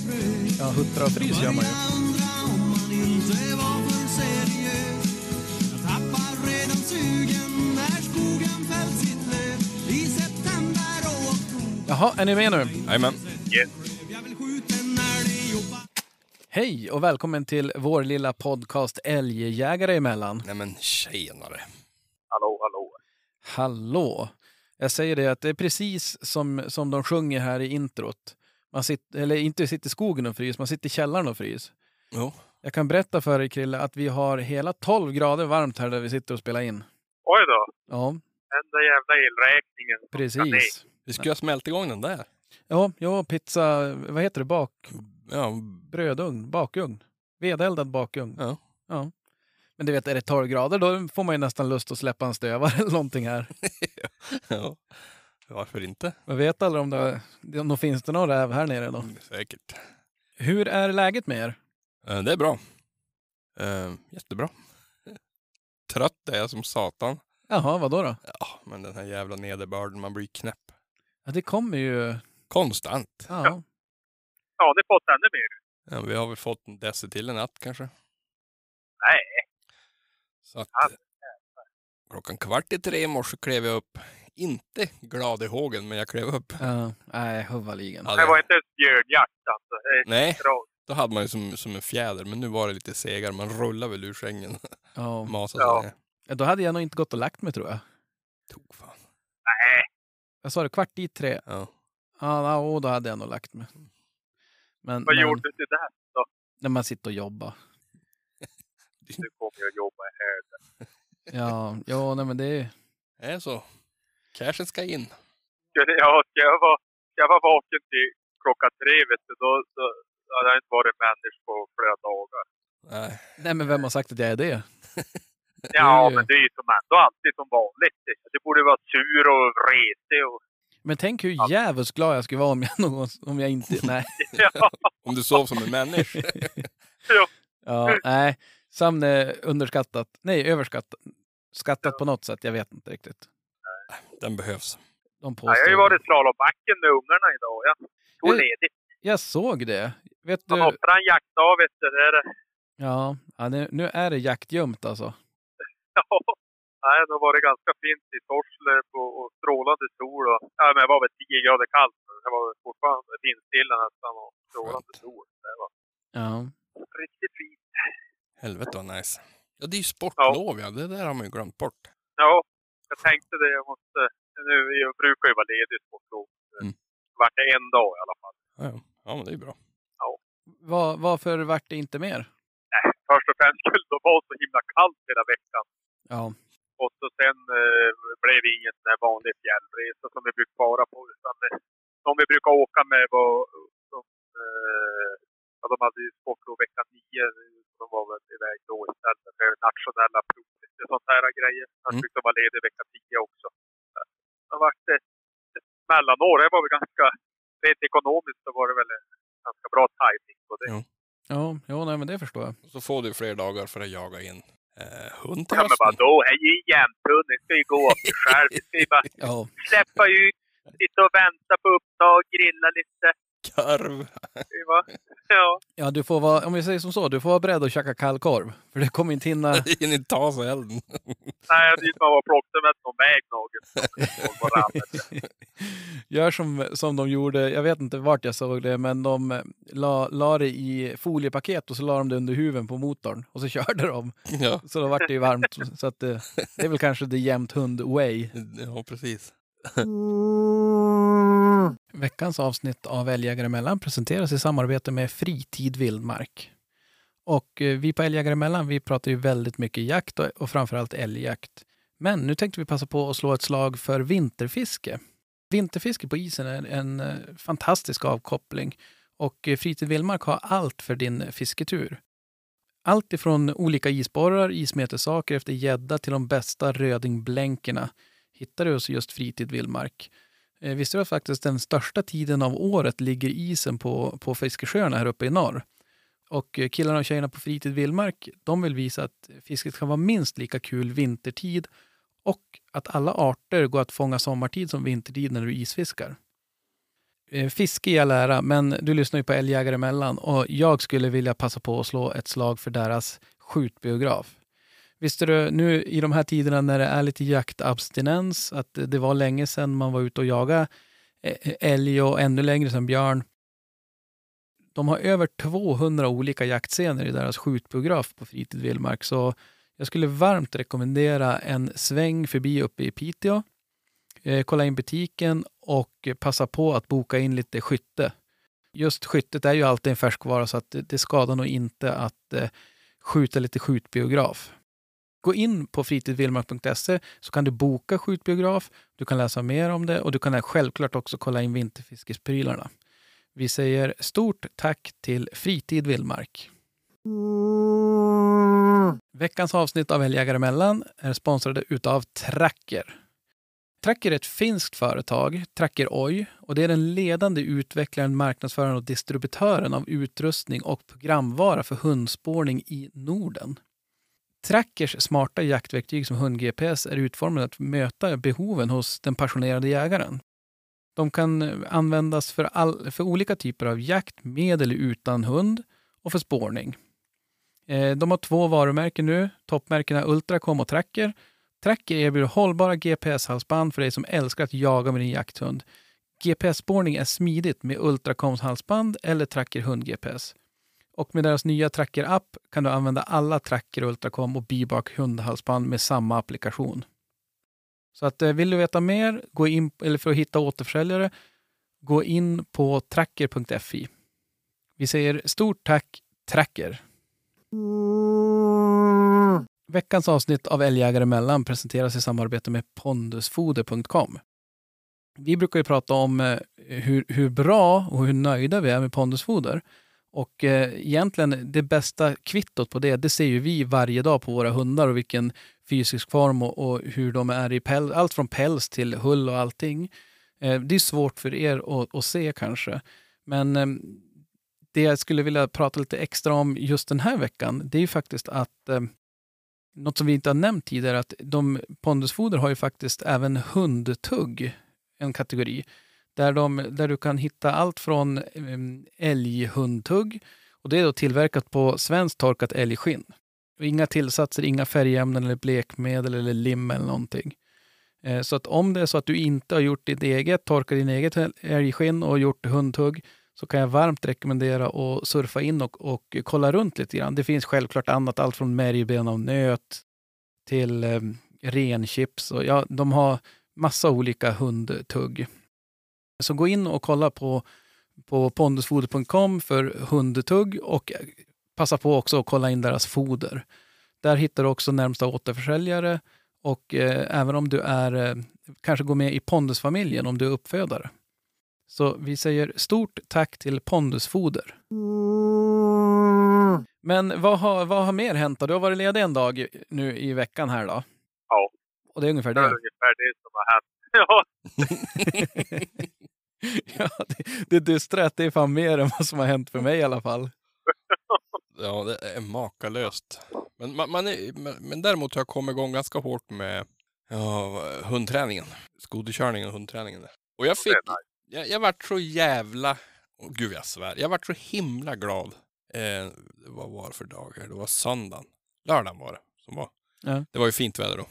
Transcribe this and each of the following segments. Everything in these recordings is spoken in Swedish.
I september och oktober Jaha, är ni med nu? Jajamän. Hej och välkommen till vår lilla podcast Älgjägare emellan. Nej men tjenare. Hallå, hallå. Hallå! Jag säger det att det är precis som, som de sjunger här i introt. Man sitter, eller inte sitter i skogen och frys, man sitter i källaren och frys. Jo. Jag kan berätta för dig Krille att vi har hela 12 grader varmt här där vi sitter och spelar in. Oj då. Ja, Den där jävla elräkningen. precis. Vi skulle ha smält igång den där. Ja, ja, pizza, vad heter det, bak, Ja, brödugn, bakugn. Vedeldad bakugn. Ja. ja. Men du vet, är det 12 grader då får man ju nästan lust att släppa en stövare eller någonting här. ja. Varför inte? Jag vet aldrig om det, om det finns det någon räv här nere då. Säkert. Hur är läget med er? Eh, Det är bra. Eh, Jättebra. Trött är jag som satan. Jaha, vad då? då? Ja, men den här jävla nederbörden, man blir knäpp. Ja, det kommer ju... Konstant. Ja. Ja, det fått ännu mer. Ja, vi har väl fått en deci till en natt kanske. Nej. Så att, Ja. klockan kvart i tre i morse klev jag upp. Inte glad i hågen, men jag klev upp. ja. Nej, huvaligen. Ja, Det var inte ens björnjakt alltså. Nej, då hade man ju som, som en fjäder, men nu var det lite segare. Man rullar väl ur sängen. Ja. Masade Ja. Ja, Då hade jag nog inte gått och lagt mig tror jag. Tog fan. Nej. Jag sa det kvart i tre. Ja. Ja, och då hade jag nog lagt mig. Men, Vad men gjorde du där? när man sitter och jobbar. Du kommer ju att jobba här. Ja, ja nej, men det är... Det är så. Cashen ska in. Ja, ska jag vara, ska jag vara vaken till klockan tre, vet du, då, då hade jag inte varit människa på flera dagar. Nej. Nej, men vem har sagt att jag är det? Ja, men det är ju som ändå alltid som vanligt. Det borde vara sur och vresig och... Men tänk hur jävligt glad jag skulle vara om jag, någon, om jag inte... Nej. Ja, Om du sov som en människa. ja. Ja, nej. Är underskattat. Nej, överskattat. Skattat på något sätt. Jag vet inte riktigt. Den behövs. De Ja, jag har ju varit slalombacken med ungarna idag. Jag tog ledigt. Jag såg det. Vet Man du? offrar en jaktdag, vet du. Det är det. Ja, ja nu, nu är det jaktgömt alltså. Ja. Nej, det var det ganska fint i Torslöv och, och strålande sol. Och, ja, men det var väl 10 grader kallt. Det var fortfarande vindstilla nästan och strålande sol. Det var Ja. riktigt fint. Helvete vad nice. Ja, det är ju sportlov ja. Det där har man ju glömt bort. Ja, jag tänkte det. Jag måste... Nu, jag brukar ju vara ledig på lov. Mm. Vart det en dag i alla fall. Ja, ja. ja men det är bra. Var, varför vart det inte mer? Först och främst skulle det vara så himla kallt hela veckan. Ja. Och så sen eh, blev det ingen sån här vanlig fjällresa som vi brukar vara på. Utan eh, de vi brukar åka med var... De, eh, ja, de hade ju sportlov vecka nio. De var väl iväg då istället för nationella prov. Lite sånt här grejer. Jag Mm. brukar vara ledig vecka tio också. Det har varit ett, ett mellanår. Det var väl ganska... Rent ekonomiskt så var det väl en ganska bra tajming på det. Ja. Ja, ja nej, men det förstår jag. Så får du fler dagar för att jaga in eh, hund till Ja, men vadå? Här är ju jämthund. Ni ska ju gå av sig själv. Vi ska ju bara Ja, släppa ut, sitta och vänta på upptag, grilla lite. Det var- Ja. ja du får vara, om vi säger som så, du får vara beredd att käka kallkorv. För det kommer inte hinna... hinner inte ta sig elden. Nej, dit man var plockade med någon väg. Gör som, som de gjorde, jag vet inte vart jag såg det, men de eh, la, la det i foliepaket och så la de det under huven på motorn och så körde de. Ja, Så då vart det ju varmt. Så att det, det är väl kanske the jämnt hund way. ja precis. Mm. Veckans avsnitt av Älgjägare emellan presenteras i samarbete med Fritid Vildmark. Och eh, vi på Älgjägare emellan, vi pratar ju väldigt mycket jakt och, och framförallt älgjakt. Men nu tänkte vi passa på att slå ett slag för vinterfiske. Vinterfiske på isen är en eh, fantastisk avkoppling och eh, Fritid Vildmark har allt för din fisketur. Allt ifrån olika isborrar, ismetersaker efter gädda till de bästa rödingblänkerna hittar du hos just Fritid Vildmark. Eh, Visste du att faktiskt den största tiden av året ligger isen på, på fiskesjöarna här uppe i norr? Och eh, killarna och tjejerna på Fritid Vildmark, de vill visa att fisket kan vara minst lika kul vintertid och att alla arter går att fånga sommartid som vintertid när du isfiskar. Eh, fiske i all ära, men du lyssnar ju på Älgjägare emellan och jag skulle vilja passa på att slå ett slag för deras skjutbiograf. Visste du nu i de här tiderna när det är lite jaktabstinens att det var länge sedan man var ute och jagade eh, eh, älg och ännu längre sedan björn. De har över 200 olika jaktscener i deras skjutbiograf på Fritid Vildmark så jag skulle varmt rekommendera en sväng förbi uppe i Piteå. Eh, kolla in butiken och passa på att boka in lite skytte. Just skyttet är ju alltid en färskvara så att det, det skadar nog inte att eh, skjuta lite skjutbiograf. Gå in på fritidvildmark.se så kan du boka skjutbiograf, du kan läsa mer om det och du kan självklart också kolla in vinterfiskesprylarna. Vi säger stort tack till Fritid Vildmark. Veckans avsnitt av Älgjägare emellan är sponsrade utav Tracker. Tracker är ett finskt företag, Tracker Oy, och det är den ledande utvecklaren, marknadsföraren och distributören av utrustning och programvara för hundspårning i Norden. Trackers smarta jaktverktyg som hund-GPS är utformade att möta behoven hos den passionerade jägaren. De kan eh, användas för, all, för olika typer av jakt med eller utan hund och för spårning. Eh, de har två varumärken nu, toppmärkena Ultracom och Tracker. Tracker erbjuder hållbara GPS-halsband för dig som älskar att jaga med din jakthund. GPS-spårning är smidigt med Ultracoms halsband eller Tracker hund-GPS. Och med deras nya Tracker-app kan du använda alla Tracker, Ultracom och Bibak hundhalsband med samma applikation. Så att eh, vill du veta mer, gå in, eller för att hitta återförsäljare, gå in på tracker.fi. Vi säger stort tack Tracker. Veckans avsnitt av Älgjägare emellan presenteras i samarbete med pondusfoder.com. Vi brukar ju prata om eh, hur, hur bra och hur nöjda vi är med pondusfoder. Och eh, egentligen det bästa kvittot på det, det ser ju vi varje dag på våra hundar och vilken fysisk form och, och hur de är i päls, allt från päls till hull och allting. Eh, det är svårt för er att, att se kanske. Men eh, det jag skulle vilja prata lite extra om just den här veckan, det är ju faktiskt att eh, något som vi inte har nämnt tidigare, att de pondusfoder har ju faktiskt även hundtugg, en kategori. Där, de, där du kan hitta allt från ehm, älghundtugg, och det är då tillverkat på svenskt torkat älgskinn. Inga tillsatser, inga färgämnen eller blekmedel eller lim eller någonting. Eh, så att om det är så att du inte har gjort ditt eget, torkat din eget älgskinn och gjort hundtugg, så kan jag varmt rekommendera att surfa in och, och kolla runt lite grann. Det finns självklart annat, allt från märgben av nöt till eh, renchips. Och ja, de har massa olika hundtugg. Så gå in och kolla på, på pondusfoder.com för hundtugg och passa på också att kolla in deras foder. Där hittar du också närmsta återförsäljare och eh, även om du är, eh, kanske går med i Pondusfamiljen om du är uppfödare. Så vi säger stort tack till Pondusfoder. Men vad har, vad har mer hänt då? Du har varit ledig en dag nu i veckan här då? Ja. Och det är ungefär Det är det? ungefär det som har hänt. Ja, ja, det, det dystra är att det är fan mer än vad som har hänt för mig i alla fall. Ja, det är makalöst. Men, man, man är, men, men däremot har jag kommit igång ganska hårt med ja, hundträningen. Skoterkörningen och hundträningen. Och jag fick, jag, jag vart så jävla, oh, gud jag svär, jag vart så himla glad. Eh, vad var det för dagar? Det var söndagen. Lördagen var det som var. Ja. Det var ju fint väder då.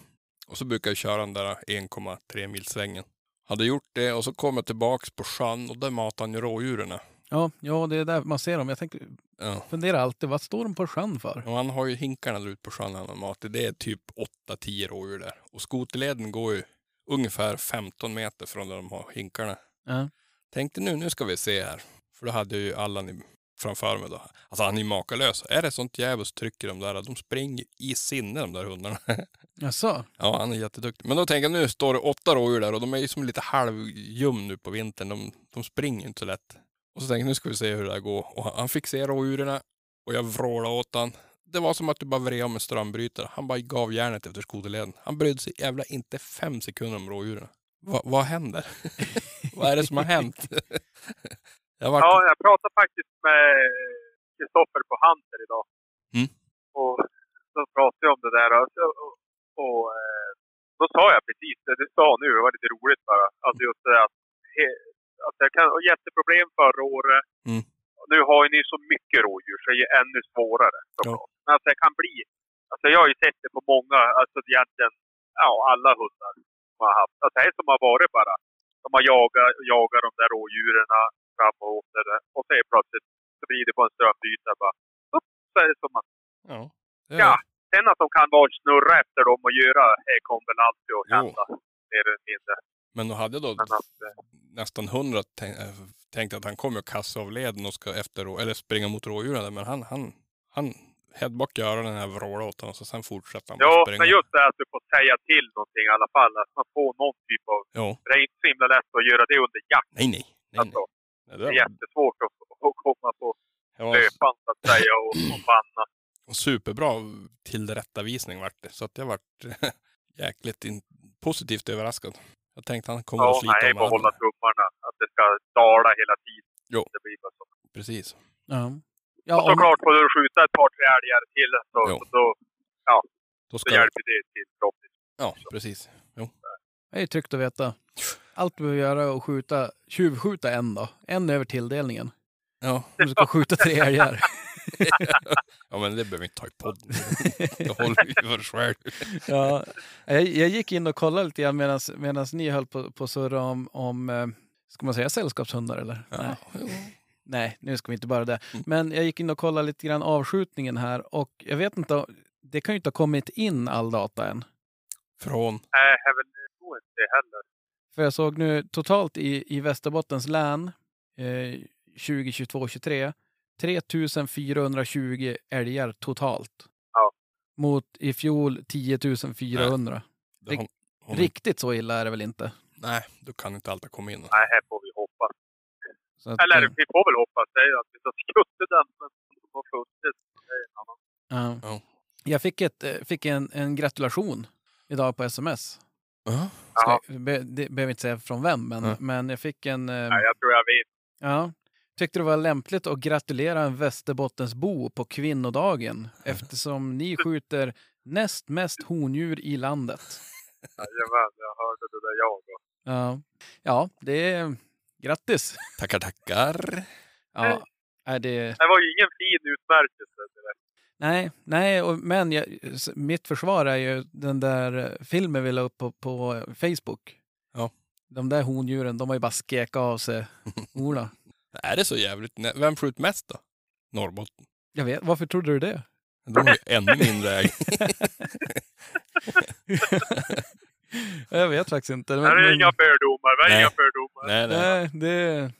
Och så brukar jag köra den där 1,3 milsvängen. Hade gjort det och så kom jag tillbaks på sjön och där matade han ju rådjuren. Ja, ja, det är där man ser dem. Jag tänker, Ja. funderar alltid, vad står de på sjön för? Och han har ju hinkarna där ute på sjön han har mat. Det är typ 8-10 rådjur där. Och skoterleden går ju ungefär 15 meter från där de har hinkarna. Ja. Tänkte nu, nu ska vi se här. För då hade ju Allan i, framför mig då. Alltså han är ju makalös. Är det sånt djävulskt tryck i de där, de springer i sinne de där hundarna. Jaså? ja, han är jätteduktig. Men då tänker jag, nu står det åtta rådjur där och de är ju som lite halvljum nu på vintern. De, de springer inte så lätt. Och så tänkte jag, nu ska vi se hur det där går. Och han, han fick se rådjuren och jag vrålade åt han. Det var som att du bara vred om en strömbrytare. Han bara gav järnet efter skoterleden. Han brydde sig jävla inte fem sekunder om rådjuren. Va, vad händer? vad är det som har hänt? jag var, Ja, jag pratade faktiskt med Kristoffer på Hunter idag. Mm. Och då pratade jag om det där. Och, och, och eh, då sa jag precis det du sa nu. Det var lite roligt bara. Alltså just det att, att jag kan ha jätteproblem förra året. Mm. Nu har ju ni så mycket rådjur så det är ju ännu svårare. Ja. Men alltså det kan bli. Alltså jag har ju sett det på många, alltså egentligen, ja alla hundar som har haft. Alltså det som har varit bara. De har jagat, jagat de där rådjuren fram och åter. Och är plötsligt så blir det på en strömbrytare bara. Upp, så är det som att, ja. ja. Sen att de kan vara snurra efter dem och göra det kommer väl alltid att hända. Mer eller mindre. Men då hade jag då att, eh, nästan hundra tänk, äh, tänkt att han kommer att kassa av leden och ska efter eller springa mot rådjuren. Men han, han, han headback öronen när jag vrålade åt honom så sen fortsatte han ja, men just det att du får säga till någonting i alla fall. Att man får någon typ av... Jo, Det är inte så himla lätt att göra det under jakt. nej. nej, nej. Alltså, nej det det är jättesvårt att, att komma på det var löpan så att säga och, och banna. en superbra tillrättavisning vart det. Så att jag vart jäkligt in, positivt överraskad. Jag tänkte han kommer att Ja, slita nej, bara hålla tummarna. Att det ska dala hela tiden. Jo. Det blir bara så. Precis. Ja. och Ja, om, såklart får du skjuta ett par, tre älgar till så, Jo. så då, Då så ska hjälper det till förhoppningsvis. Ja, precis. Jo. det är tryggt att veta. Allt du behöver göra är att skjuta, tjuvskjuta en då. En över tilldelningen. Ja. Om du ska skjuta tre älgar. ja, men det behöver vi inte ta i podden. Det håller vi för oss själv. Ja, jag, jag gick in och kollade lite grann medan ni höll på, på att surra om, om, eh, ska man säga sällskapshundar eller? Nej. Ja, jo. Nej, nu ska vi inte bara det. Mm. Men jag gick in och kollade lite grann avskjutningen här och jag vet inte, det kan ju inte ha kommit in all data än. Från Nej, jag nog inte heller. För jag såg nu totalt i, i Västerbottens län eh, 2022-23 3420 älgar totalt. Ja. Mot i fjol 10 400. det hon, hon, Riktigt så illa är det väl inte? Nej, du kan inte alltid komma in. Nej, här får vi hoppas. Så att, Eller eh, vi får väl hoppas. Det är att vi ska skutta den, har funnits. Ja. Jag fick, ett, eh, fick en, en gratulation idag på sms. Ja. Jaha. Ska, be, det behöver inte säga från vem, men, Ja. men jag fick en... Eh, Nej, jag tror jag vet. ja, tyckte det var lämpligt att gratulera en Västerbottensbo på kvinnodagen eftersom ni skjuter näst mest hondjur i landet. Jajamän, jag hörde det där jag. Och. Ja, ja det är... Grattis! Tackar, tackar. Ja, är det... Det var ju ingen fin utmärkelse. direkt. Nej, nej och, men jag, mitt försvar är ju den där eh, filmen vi la upp på, på Facebook. Ja. De där hondjuren, de har ju bara skekat av sig horna. Är det så jävligt? Vem skjuter mest då? Norrbotten. Jag vet, varför trodde du det? De har ju ännu mindre ägg. jag vet faktiskt inte. Det här är inga fördomar. Det är Nej. inga fördomar. Nej, nej. nej, det...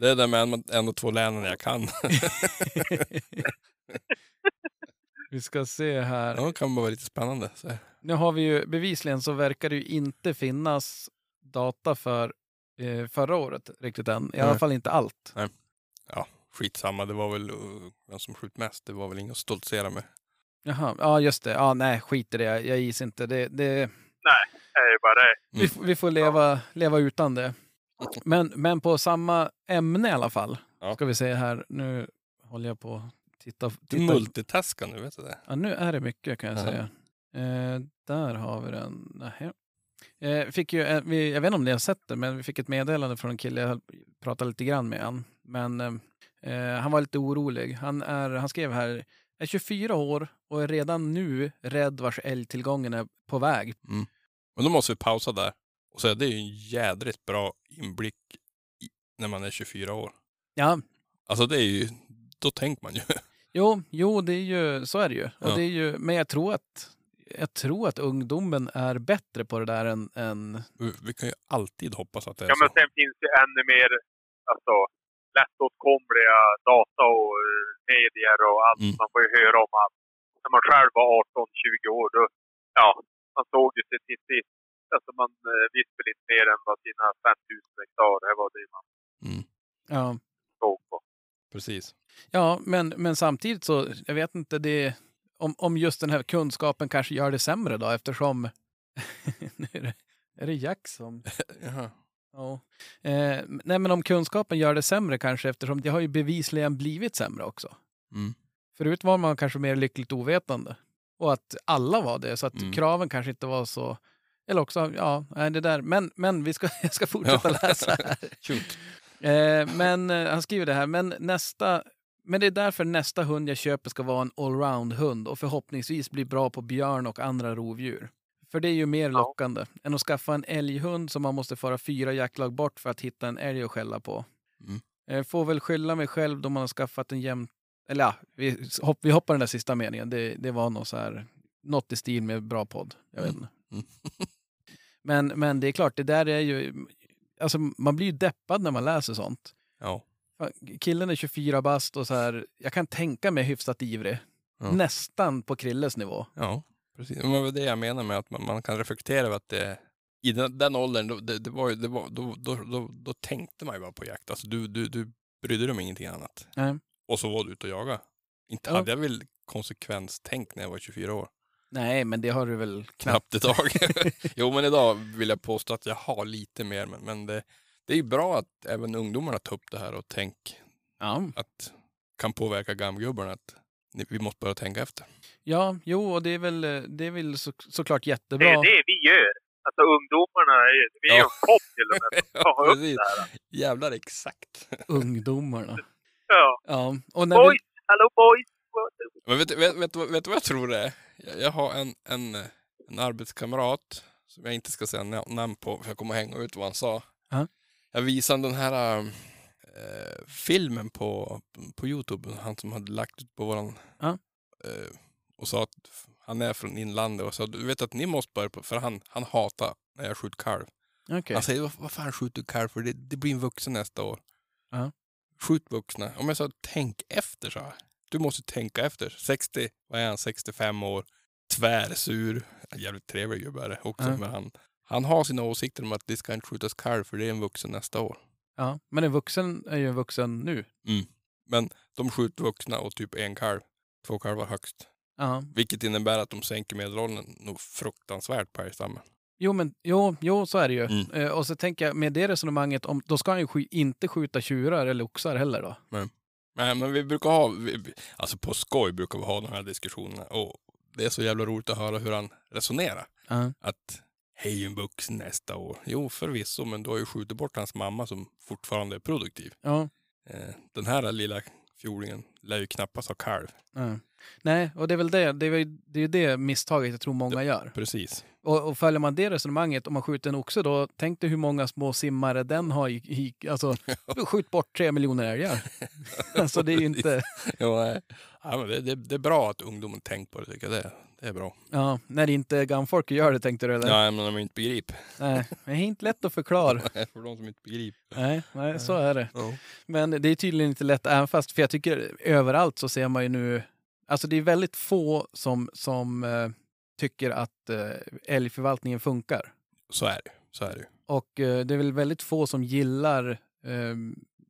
Det är de en, en och två länen jag kan. Vi ska se här. Ja, det kan vara lite spännande. Så. Nu har vi ju bevisligen så verkar det ju inte finnas data för eh, förra året riktigt än. I alla Nej. fall inte allt. Ja, skitsamma. Det var väl uh, vem som skjut mest. Det var väl inget att stoltsera med. Jaha, ja just det. Ja, nej, skit i det. Jag gissar inte. Det, det, Det är ju bara det. Mm. vi, vi får leva, leva utan det. Men, men på samma ämne i alla fall. Ja. Ska vi se här. Nu håller jag på att titta. Du titta. multitaskar nu, vet du det? Ja, nu är det mycket kan jag Ja. säga. Eh, där har vi den. Nähä. Eh, fick ju, eh, vi, jag vet inte om ni har sett det, men vi fick ett meddelande från en kille. Jag pratade lite grann med han. Men eh, eh, han var lite orolig. Han, är, han skrev här, är 24 år och är redan nu rädd vars älgtillgången är på väg. Men då måste vi pausa där och säga det är ju en jädrigt bra inblick i, när man är 24 år. Ja, Alltså det är ju, då tänker man ju. jo, jo det är ju, så är det ju. Och Ja. det är ju men jag tror att jag tror att ungdomen är bättre på det där än, än Vi- Vi kan ju alltid hoppas att det är Ja, men så. sen finns det ännu mer alltså, lättåtkomliga data och eh, medier och allt. Mm. Man får ju höra om allt. När man själv var 18-20 år, då, ja, man såg ju sig till sitt. Alltså man eh, visste väl inte mer än vad sina 5000 hektar, det var det man Mm, ja, såg på. precis. Ja, men, men samtidigt så, jag vet inte, det, om, om just den här kunskapen kanske gör det sämre då eftersom... nu är, det, är det Jack som... Jaha. Ja. Eh, nej, men om kunskapen gör det sämre kanske eftersom det har ju bevisligen blivit sämre också. Mm. Förut var man kanske mer lyckligt ovetande. Och att alla var det, så att Mm. kraven kanske inte var så... Eller också, ja, nej, det där. Men, men vi ska, jag ska fortsätta Ja. läsa här. Eh, men eh, han skriver det här, men nästa men det är därför nästa hund jag köper ska vara en allround-hund och förhoppningsvis bli bra på björn och andra rovdjur. För det är ju mer Ja. lockande än att skaffa en älghund som man måste föra fyra jaktlag bort för att hitta en älg att skälla på. Mm. Eh, får väl skylla mig själv då man har skaffat en jämn... Eller ja, vi, hopp, vi hoppar den där sista meningen. Det, det var något så här, något i stil med bra podd. Jag vet Mm. inte. Mm. Men, men det är klart, det där är ju... Alltså man blir ju deppad när man läser sånt. Ja. Killen är 24 bast och så här, jag kan tänka mig hyfsat ivrig. Ja. Nästan på Krilles nivå. Ja, precis. Det var det jag menar med att man, man kan reflektera över att det, i den, den åldern, då, det, det var, det var, då, då, då, då tänkte man ju bara på jakt. Alltså du, du, du brydde dig om ingenting annat. Nej. Och så var du ute och jaga. Inte Ja. hade jag väl konsekvenstänk när jag var 24 år. Nej, men det har du väl knappt. Knappt ett tag. jo, men idag vill jag påstå att jag har lite mer. Men, men det, det är ju bra att även ungdomarna tar upp det här och tänk Ja. att kan påverka gamgubbarna att vi måste börja tänka efter. ja, jo, och det är väl, det är väl så, såklart Det jättebra. är det vi gör. Alltså ungdomarna, är, vi är ju Ja. en podd till och med. tar upp det här. Jävlar exakt. Ungdomarna. Ja. Ja, och när vi, Boys! Hallå boys! Men vet, vet, vet, vet, vet du vad jag tror det är? Jag, jag har en, en, en arbetskamrat som jag inte ska säga na- namn på för jag kommer att hänga ut vad han sa. Ja. Jag visade den här eh, filmen på, på Youtube, han som hade lagt ut på våran Ja. eh, och sa att han är från inlandet och sa du vet att ni måste börja på, för han, han hatar när jag skjuter kalv. Okej. Han säger, vad, vad fan skjuter du kalv för? Det, det blir en vuxen nästa år. Ja. Skjut vuxna. Om jag sa, tänk efter så här. Du måste tänka efter. 60, vad är han, 65 år. Tvärsur. Jävligt trevlig gubbe är det också. Ja. Men han, han har sina åsikter om att det ska inte skjutas kalv för det är en vuxen nästa år. Ja, men en vuxen är ju en vuxen nu. Men de skjuter vuxna och typ en kalv. Två kalvar högst. Ja. Vilket innebär att de sänker medelåldern nog fruktansvärt på älgstammen. Jo, men jo, jo, så är det ju. Mm. Eh, och så tänker jag med det resonemanget, om, då ska han ju sky- inte skjuta tjurar eller oxar heller då. Nej, men vi brukar ha, vi, alltså på skoj brukar vi ha de här diskussionerna och det är så jävla roligt att höra hur han resonerar. Ja. Att hej en vuxen nästa år. Jo förvisso, men du har ju skjutit bort hans mamma som fortfarande är produktiv. Ja. Eh, den här lilla fjolingen lär ju knappast ha kalv. ja. Nej, och det är väl det. Det är, väl- det är det misstaget jag tror många gör. Precis. Och, och följer man det resonemanget, om man skjuter en oxe då, tänk dig hur många små simmare den har i, i alltså, skjut bort tre miljoner älgar. alltså det är ju inte, nej. Ja, men det, det, det är bra att ungdomen tänker på det tycker jag. Det, det är bra. ja, när inte gamfolk gör det tänkte du eller? Ja, men de inte begriper. Nej, det är inte lätt att förklara. För de som inte begriper. Nej, nej, så är det. Ja. Men det är tydligen inte lätt, även fast, för jag tycker överallt så ser man ju nu, alltså det är väldigt få som, som eh, tycker att eh, älgförvaltningen funkar. Så är det. Så är det. Och eh, det är väl väldigt få som gillar eh,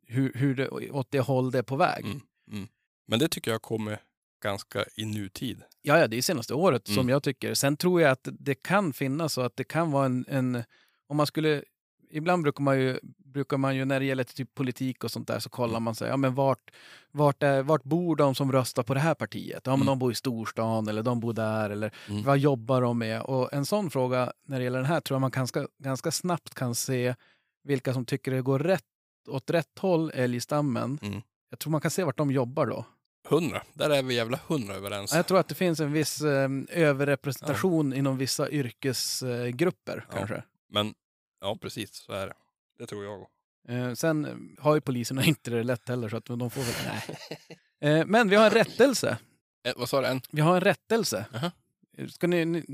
hur, hur det, åt det håll det är på väg. Mm. Men det tycker jag kommer ganska i nutid. Ja, ja, det är senaste året som Mm. jag tycker. Sen tror jag att det kan finnas så att det kan vara en, en om man skulle Ibland brukar man ju brukar man ju när det gäller typ politik och sånt där så kollar man sig, ja men vart, vart, är, vart bor de som röstar på det här partiet? Ja men Mm. de bor i storstan eller de bor där eller Mm. vad jobbar de med? Och en sån fråga när det gäller den här tror jag man ganska, ganska snabbt kan se vilka som tycker det går rätt, åt rätt håll, älgstammen. Mm. Jag tror man kan se vart de jobbar då. Hundra. Där är vi jävla hundra överens. Jag tror att det finns en viss eh, överrepresentation inom vissa yrkesgrupper Ja. kanske. Men ja, precis så är det. Det tror jag. Eh, sen eh, har ju poliserna inte det lätt heller så att de får väl... Nej. Eh, men vi har en rättelse. Eh, vad sa du? En? Vi har en rättelse. Jaha. Ska ni, ni,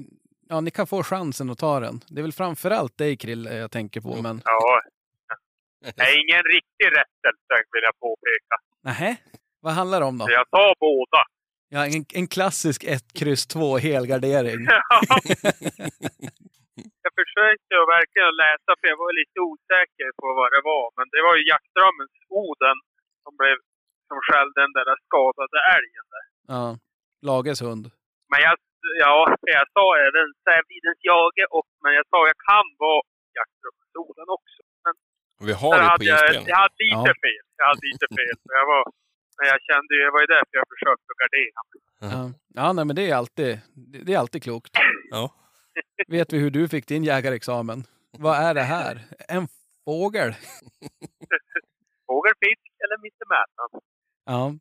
ja, ni kan få chansen att ta den. Det är väl framförallt dig Krill jag tänker på. Jo. Men Ja. Det är ingen riktig rättelse vill jag påpeka. nähä, vad handlar det om då? Jag sa båda. Ja, en, en klassisk 1, kryss 2 helgardering. jag försökte verkligen läsa för jag var lite osäker på vad det var. Men det var ju jaktströmmens Oden som, blev, som skällde den där skadade älgen. Där. Ja, Lages hund. Men jag, ja, jag sa även Sävidens Jage och men jag sa jag kan vara jaktströmmens Oden också. Vi har det på hade jag, jag hade lite Ja. fel. Jag hade lite fel. För jag var, men jag kände ju, det var ju därför jag försökte gardera mig. Ja, ja nej, men det är alltid, det är alltid klokt. Ja. Vet vi hur du fick din jägarexamen? Vad är det här? En fågel? Fågelfisk eller mittemellan. Ja.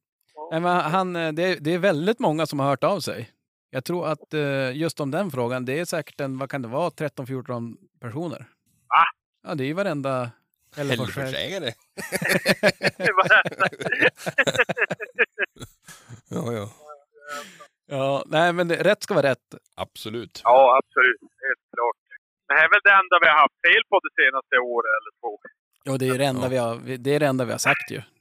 Nej, men han, det, är, det är väldigt många som har hört av sig. Jag tror att eh, just om den frågan, det är säkert en, vad kan det vara, 13-14 personer. Va? Ja, det är ju varenda Det. Ja, ja. Ja, nej men det, rätt ska vara rätt. Absolut. ja, absolut. Helt klart. Det är väl det enda vi har haft fel på det senaste året eller två. Och det är det enda, vi, har, det är det enda vi har sagt ju.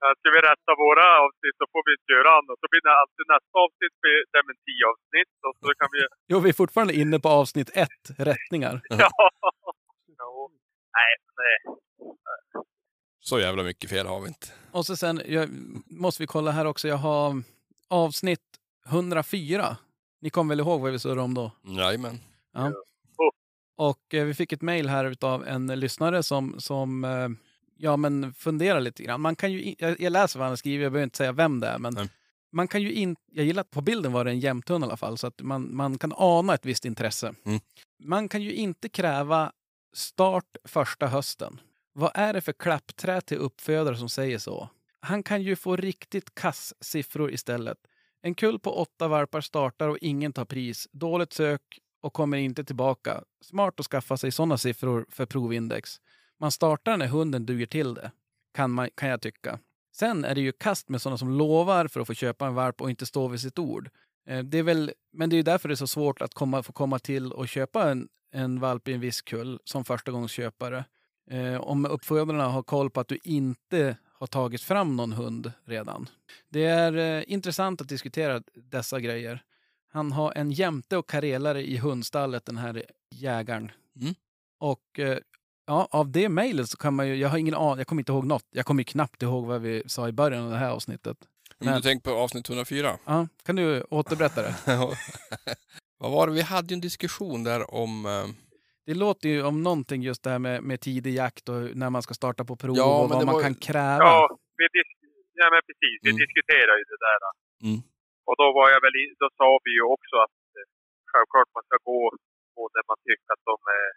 Ja, Ska vi rätta våra avsnitt så får vi inte göra annat. Så blir det alltid nästa avsnitt blir dementiavsnitt och så kan vi... Jo, vi är fortfarande inne på avsnitt ett, rättningar. Ja. Nej, nej. Så jävla mycket fel har vi inte. Och så sen jag, måste vi kolla här också, jag har avsnitt 104. Ni kommer väl ihåg vad vi surrade om då? Jajamän. Ja. Och eh, vi fick ett mejl här av en lyssnare som, som eh, ja, men funderar lite grann. Man kan ju, in- jag, jag läser vad han skriver, jag behöver inte säga vem det är. Men Nej. man kan ju inte, jag gillar att på bilden var det en jämthund i alla fall, så att man, man kan ana ett visst intresse. Mm. Man kan ju inte kräva start första hösten. Vad är det för klappträ till uppfödare som säger så? Han kan ju få riktigt kass siffror istället. En kull på åtta valpar startar och ingen tar pris. Dåligt sök och kommer inte tillbaka. Smart att skaffa sig sådana siffror för provindex. Man startar när hunden duger till det, kan, man, kan jag tycka. Sen är det ju kast med sådana som lovar för att få köpa en valp och inte stå vid sitt ord. Eh, Det är väl, men det är därför det är så svårt att komma, få komma till och köpa en, en valp i en viss kull som förstagångsköpare. Eh, om uppfödarna har koll på att du inte har tagit fram någon hund redan. Det är eh, intressant att diskutera dessa grejer. Han har en jämte och karelare i hundstallet, den här jägaren. Mm. Och eh, ja, av det mejlet så kan man ju, jag har ingen aning, jag kommer inte ihåg något. Jag kommer knappt ihåg vad vi sa i början av det här avsnittet. Men du tänker på avsnitt 104? Ja, kan du återberätta det? Vad var det? Vi hade ju en diskussion där om... eh, Det låter ju om någonting just det här med, med tidig jakt och när man ska starta på prov Ja, och men vad man var- kan kräva. Ja, vi dis- ja men precis. Vi Mm. diskuterar ju det där. Mm. Och då var jag väl i, då sa vi ju också att eh, självklart man ska gå på det man tycker att de är,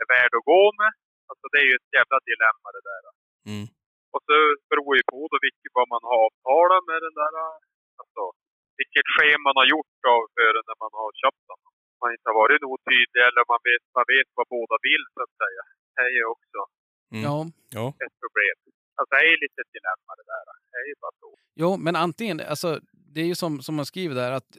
är värda att gå med. Alltså det är ju ett jävla dilemma det där. Mm. Och så beror ju på då vilket, vad man har avtalat med den där, alltså vilket schema man har gjort av för den när man har köpt den. Man inte har varit otydlig eller man vet, man vet vad båda vill så att säga. Det är ju också Mm. Ja, ett problem. Alltså det är ju lite ett dilemma det där. Det är ju bara så. jo, men antingen, alltså det är ju som, som man skriver där att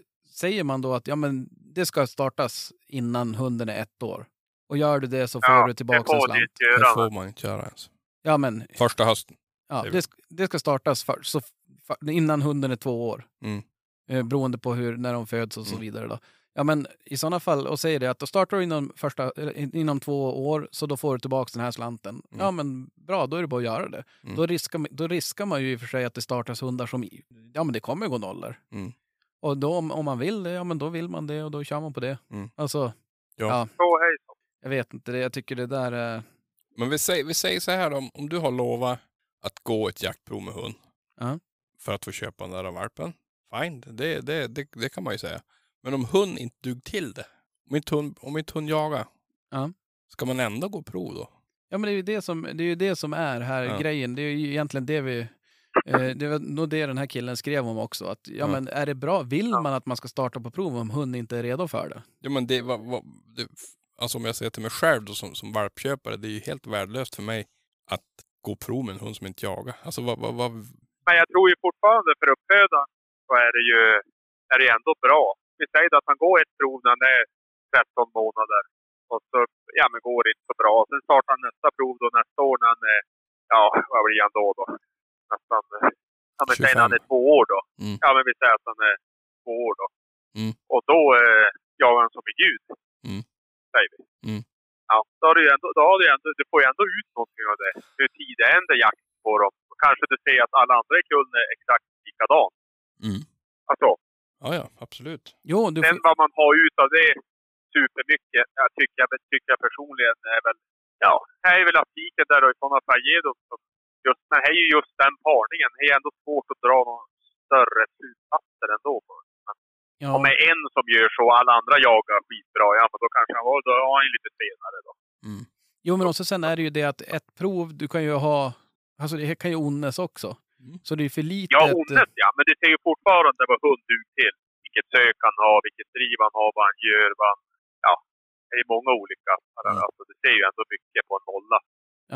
säger man då att ja, men det ska startas innan hunden är ett år och gör du det så får Ja, du tillbaka en slant. Det får man inte göra ens. Ja, men Första hösten. ja, det, det ska startas för, så, för, innan hunden är två år. Mm. Eh, beroende på hur, när de föds och så Mm. vidare. Då. Ja, men i sådana fall, och säger det att då startar du inom, första, inom två år, så då får du tillbaka den här slanten. Ja, men bra, då är det bara att göra det. Mm. Då, riskar, man- då riskar man ju i och för sig att det startas hundar som, ja men det kommer gå nollor. Mm. Och då om, om man vill det, ja men då vill man det och då kör man på det. Mm. Alltså, Så hej så. Jag vet inte, det- jag tycker det där är... Men vi säger, vi säger så här då, om, du har lovat att gå ett jaktprov med hund Ja. för att få köpa den där valpen, fine, det, det, det, det kan man ju säga. Men om hund inte dug till det, om inte hund, om inte hund jagar, Ja. ska man ändå gå prov då? Ja men det är ju det som, det är, det som är här Ja. grejen. Det är ju egentligen det vi... Eh, det var nog det den här killen skrev om också. Att, ja, men är det bra? Vill man att man ska starta på prov om hund inte är redo för det? Ja men det, vad, vad, det alltså om jag säger till mig själv då som, som valpköpare, det är ju helt värdelöst för mig att gå prov med en hund som inte jagar. Alltså vad, vad, vad Men jag tror ju fortfarande för uppfödaren så är det ju är det ändå bra. Vi säger att han går ett prov när han är 13 månader. Och så ja, men går det inte så bra. Sen startar han nästa prov då nästa år när han är, ja vad blir han då? då? Nästan, ja men säg när han är 25. två år då. Mm. Ja men vi säger att han är två år då. Mm. Och då eh, jagar han som en gud. Mm. Säger vi. Mm. Ja, då har du ju ändå, då har du ju ändå, du får ju ändå ut någonting av det. Hur tid det ändrar jakt på dem. Och kanske du ser att alla andra i kullen är exakt likadan. Mm. Alltså, Ja, ja, absolut. Jo, du sen får, vad man har ut av det supermycket, jag tycker, jag, tycker jag personligen är väl, ja, här är väl aptiken där och i sådana fall ger dem som just, men här är ju just den parningen, det är ändå svårt att dra någon större slutsatser ändå. Ja, Om det är en som gör så, alla andra jagar skitbra, ja men då kanske han var, då har han lite senare då. Mm. jo, men också sen är det ju det att ett prov, du kan ju ha... Alltså det kan ju onnes också. Mm. Så det är för lite... Ja, onnet ja, men det ser ju fortfarande vad hund dug till. Vilket sök han har, vilket driv han har, vad han gör, vad han, ja. Det är många olika. Mm. Alltså, det ser ju ändå mycket på en nolla.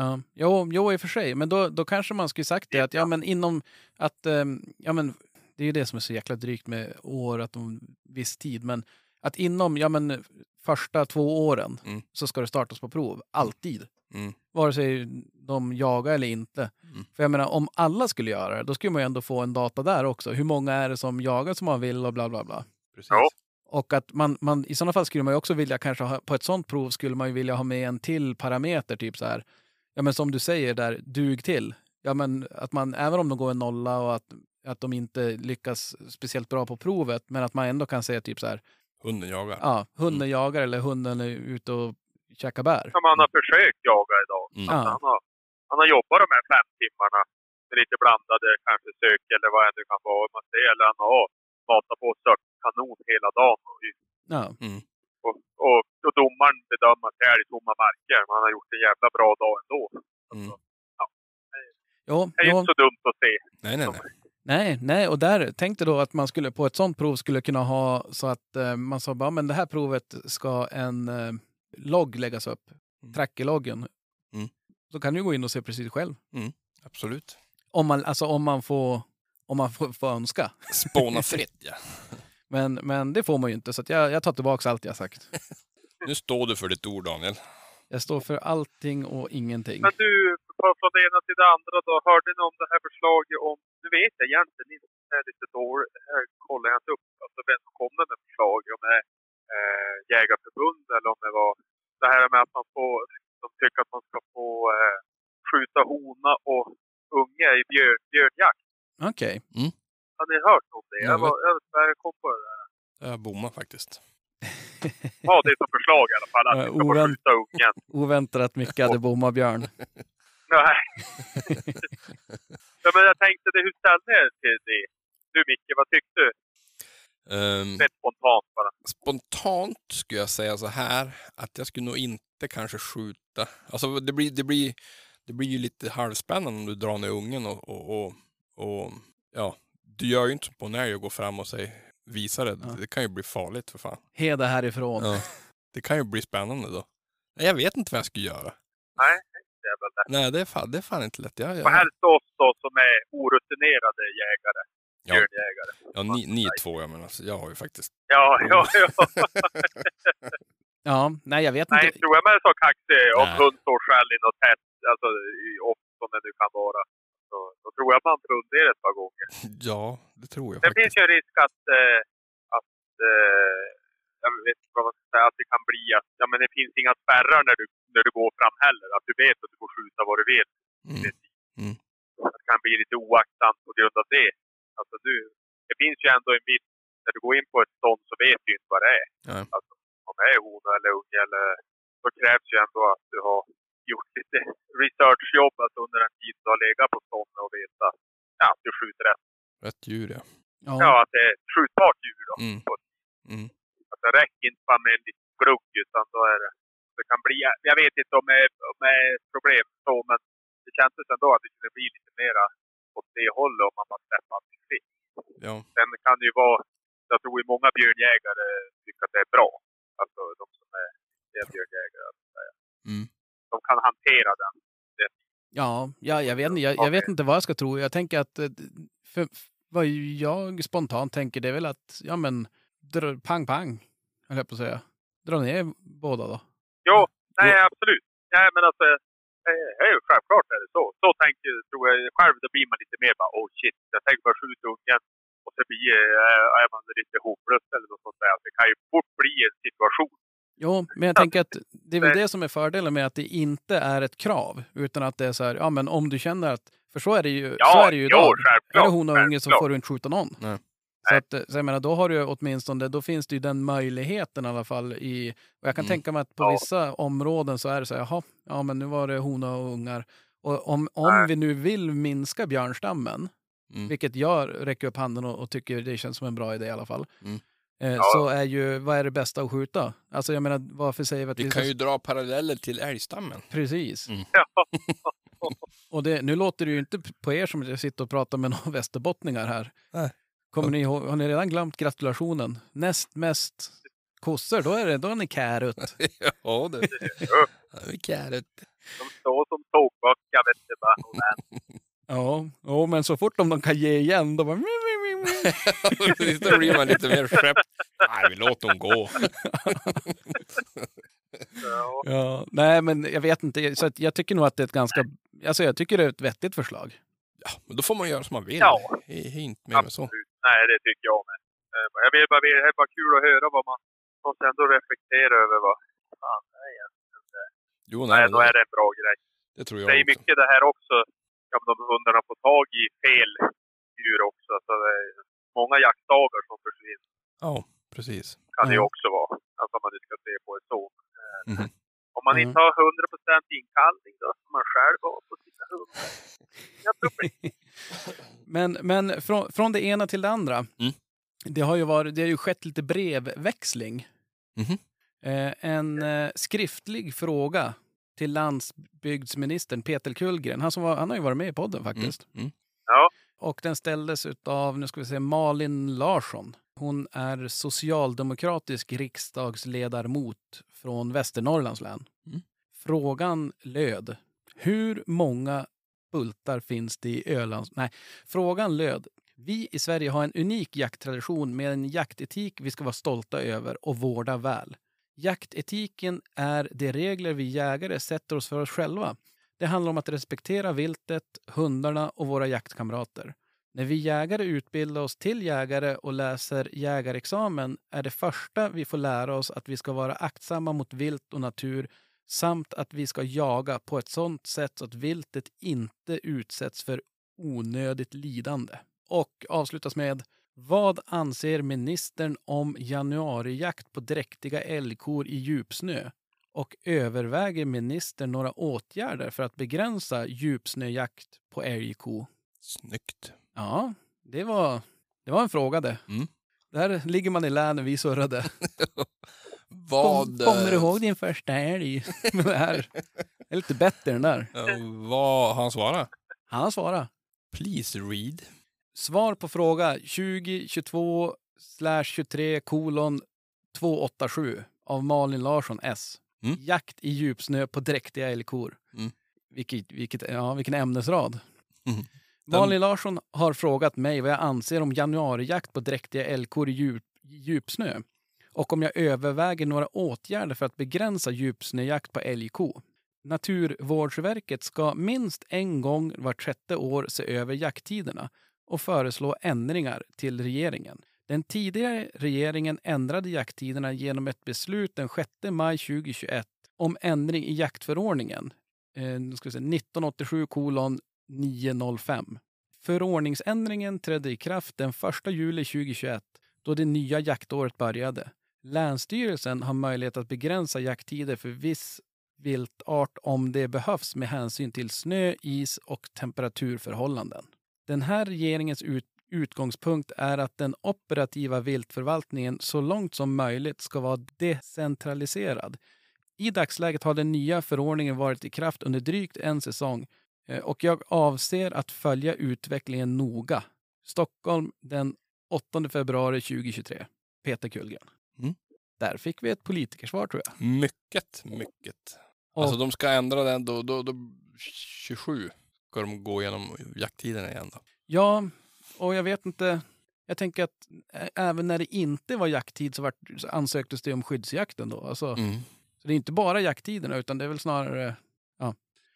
Ja, jo, jo, i och för sig. Men då, då kanske man skulle sagt det att ja, men inom att, ehm, ja men det är ju det som är så jäkla drygt med år, att de viss tid, men att inom, ja men första två åren Mm. så ska det startas på prov, alltid. Mm. Vare sig de jagar eller inte. Mm. För jag menar, om alla skulle göra det, då skulle man ju ändå få en data där också. Hur många är det som jagar som man vill och bla bla bla. Precis. Ja. Och att man, man, i sådana fall skulle man ju också vilja kanske ha, på ett sånt prov skulle man ju vilja ha med en till parameter, typ så här. Ja men som du säger där, dug till. Ja men att man, även om de går en nolla och att, att de inte lyckas speciellt bra på provet, men att man ändå kan säga typ så här, Hunden jagar. ja, hunden jagar eller hunden är ute och käkar bär. Som han har försökt jaga idag. Mm. Ja. Han, har, han har jobbat de här fem timmarna med lite blandade kanske sök eller vad det nu kan vara. Man ser, eller han har matat på kanon hela dagen. Och, Ja. och, och, och domaren bedömer att det är i tomma marker. Men han har gjort en jävla bra dag ändå. Mm. Jo, Det är ju jo. inte så dumt att se. Nej, nej, nej. Nej, nej, och där tänkte då att man skulle på ett sånt prov skulle kunna ha så att eh, man sa bara, men det här provet ska en eh, logg läggas upp, Mm. trackerloggen. Mm. Då kan du gå in och se precis själv. Absolut. Om man, alltså om man får, om man får, får önska. Spåna fritt, ja. Men, men det får man ju inte, så att jag, jag tar tillbaka allt jag sagt. Nu står du för ditt ord, Daniel. Jag står för allting och ingenting. Men du, från från det ena till det andra då. Hörde ni om det här förslaget om, nu vet jag egentligen inte, det är lite dåligt, det här kollar jag inte upp, alltså vem som kommer med förslaget, om det är eh, Jägarförbund eller om det var det här med att man får, de tycker att man ska få eh, skjuta hona och unge i björn, björnjakt. Okej. Har ni hört om det? Jag Jag, var, jag, jag kom på det där. Jag bommar faktiskt. Ja, det är som förslag i alla fall, att Ja, vi ska få ovänt- skjuta ungen. Oväntat mycket hade bommat Björn. Nej. ja, men jag tänkte, det, hur ställde er till det? Du Micke, vad tyckte du? Rätt spontant bara. spontant skulle jag säga så här att jag skulle nog inte kanske skjuta. Alltså det blir, det blir, det blir ju lite halvspännande om du drar ner ungen och, och, och, och ja, du gör ju inte som på älg och går fram och säger visa det. Ja. Det kan ju bli farligt för fan. Heda härifrån. Ja. Det kan ju bli spännande då. Nej, Jag vet inte vad jag ska göra. Det är väl det. Nej, det är fan, det är fan inte lätt. Jag, Och jag, helst oss då som är orutinerade jägare. Ja. Ja, ni, ni två, jag menar, alltså, jag har ju faktiskt... Ja, ja, ja. Ja, nej jag vet Nej, inte. tror jag man är så kaxig om Nej. hund står själv i något tätt, alltså i- och som det nu kan vara. Så, då tror jag man funderar ett par gånger. Ja, det tror jag Det faktiskt. finns ju en risk att, eh, att eh, jag vet inte vad man ska säga, att det kan bli att ja, men det finns inga spärrar när du, när du går fram heller. Att du vet att du får skjuta vad du vill. Mm. Mm. Att det kan bli lite oaktsamt på grund av det. Alltså du, det finns ju ändå en viss, när du går in på ett stånd så vet du inte vad det är. Nej. Alltså, om det är hona eller unge eller då krävs ju ändå att du har gjort lite researchjobb alltså under en tid du har legat på stånd och veta ja, att du skjuter rätt. Rätt djur ja. Ja, Ja, att det är ett skjutbart djur då. Mm. Mm. Att det räcker inte bara med en liten glugg utan då är det, det kan bli, jag vet inte om det är, om det är ett problem så men det kändes ändå att det kunde bli lite mera åt det hållet om man bara släpper allting fritt. Ja. Sen kan det ju vara, jag tror ju många björnjägare tycker att det är bra. Alltså de som är, är björnjägare. Mm. De kan hantera den. ja, ja jag, vet, inte- jag, jag vet inte vad jag ska tro. Jag tänker att eh, för, vad jag spontant tänker det är väl att, ja men, pang pang, höll jag på att säga. Dra ner båda då. Jo, nej absolut. Nej men alltså, eh, är ju självklart är det så. Så tänker tror jag själv, då blir man lite mer bara oh shit, jag tänker bara skjuta ungen. Och så blir, eh, är man lite hopplös eller något sånt där. Det kan ju fort bli en situation. Jo, men jag tänker att det är väl det som är fördelen med att det inte är ett krav, utan att det är så här, ja men om du känner att, för så är det ju, Ja, så är det ju jo, idag. självklart, Är det hon och unge så får du inte skjuta någon. Nej. Så, att, eh, så jag menar, då har du åtminstone, då finns det ju den möjligheten i alla fall i, och jag kan Mm. tänka mig att på Ja. vissa områden så är det så här, jaha, ja men nu var det hona och ungar. Och om, om vi nu vill minska björnstammen, Mm. vilket jag räcker upp handen och, och tycker det känns som en bra idé i alla fall. Mm. Eh, Ja. Så är ju, vad är det bästa att skjuta? Alltså jag menar, varför säger vi att Vi vi kan ska... ju dra paralleller till älgstammen. Precis. Mm. Och det, nu låter det ju inte på er som jag sitter och pratar med några västerbottningar här. Kommer ni ihåg, har ni redan glömt gratulationen? Näst mest kossor, då är, det, då är ni kärut. ja, det är kärret. De står som tågböckar vet du bara. Ja, jo, men så fort de kan ge igen, då bara... mi. Då blir man lite mer skepp. Nej, vi låter dem gå. Ja. Ja, nej, men jag vet inte. Så att jag tycker nog att det är ett ganska... Alltså jag tycker det är ett vettigt förslag. Ja, men då får man göra som man vill. Ja. Det är inte mer med så. Nej, det tycker jag med. Eh, Jag vill bara, det är bara kul att höra vad man måste ändå reflektera över vad fan det är egentligen. Jo, Nej, nej, då är det en bra grej. det tror jag Det är också. mycket det här också, ja, men de hundarna får tag i fel djur också. Så det är många jaktdagar som försvinner Ja, precis. kan det ju också vara. Alltså om man nu ska se på det så. Mhm. Om man inte har 100% inkallning då får man själv vara på sina hundar. Inga problem. Men, men från, från det ena till det andra. Mm. Det, har ju varit, det har ju skett lite brevväxling. Mhm. Eh, en eh, skriftlig fråga till landsbygdsministern Peter Kullgren. Han, som var, han har ju varit med i podden Mm. faktiskt. Mm. Ja. Och den ställdes av, nu ska vi se, Malin Larsson. Hon är socialdemokratisk riksdagsledamot från Västernorrlands län. Mm. Frågan löd, hur många bultar finns det i Ölands... Nej, frågan löd, vi i Sverige har en unik jakttradition med en jaktetik vi ska vara stolta över och vårda väl. Jaktetiken är de regler vi jägare sätter oss för oss själva. Det handlar om att respektera viltet, hundarna och våra jaktkamrater. När vi jägare utbildar oss till jägare och läser jägarexamen är det första vi får lära oss att vi ska vara aktsamma mot vilt och natur samt att vi ska jaga på ett sådant sätt så att viltet inte utsätts för onödigt lidande. Och avslutas med vad anser ministern om januarijakt på dräktiga älgkor i djupsnö? Och överväger ministern några åtgärder för att begränsa djupsnöjakt på älgko? Snyggt. Ja, det var, det var en fråga det. Mm. Där ligger man i lä när vi surrade. Vad... Kom, kommer du ihåg din första? Men det här är lite bättre den där. eh, vad han svarar? Han har svarat. Please read. Svar på fråga 2022 23 kolon 287 av Malin Larsson S. Mm. Jakt i djupsnö på dräktiga älgkor. Mm. Vilket, vilket, ja, vilken ämnesrad. Mm. Malin Larsson har frågat mig vad jag anser om januarijakt på dräktiga älgkor i djup, djupsnö och om jag överväger några åtgärder för att begränsa djupsnöjakt på älgko. Naturvårdsverket ska minst en gång vart sjätte år se över jakttiderna och föreslå ändringar till regeringen. Den tidigare regeringen ändrade jakttiderna genom ett beslut den 6 maj 2021 om ändring i jaktförordningen. Eh, nu ska säga, 1987 kolon 905. Förordningsändringen trädde i kraft den 1 juli 2021 då det nya jaktåret började. Länsstyrelsen har möjlighet att begränsa jakttider för viss viltart om det behövs med hänsyn till snö, is och temperaturförhållanden. Den här regeringens ut utgångspunkt är att den operativa viltförvaltningen så långt som möjligt ska vara decentraliserad. I dagsläget har den nya förordningen varit i kraft under drygt en säsong eh, och jag avser att följa utvecklingen noga. Stockholm den 8 februari 2023. Peter Kullgren. Där fick vi ett politikersvar tror jag. Mycket, mycket. Alltså de ska ändra den då, då, då 27 ska de gå igenom jakttiden igen då. Ja, och jag vet inte. Jag tänker att även när det inte var jakttid så, vart, så ansöktes det om skyddsjakten då. Alltså, Mm. Så det är inte bara jakttiderna utan det är väl snarare,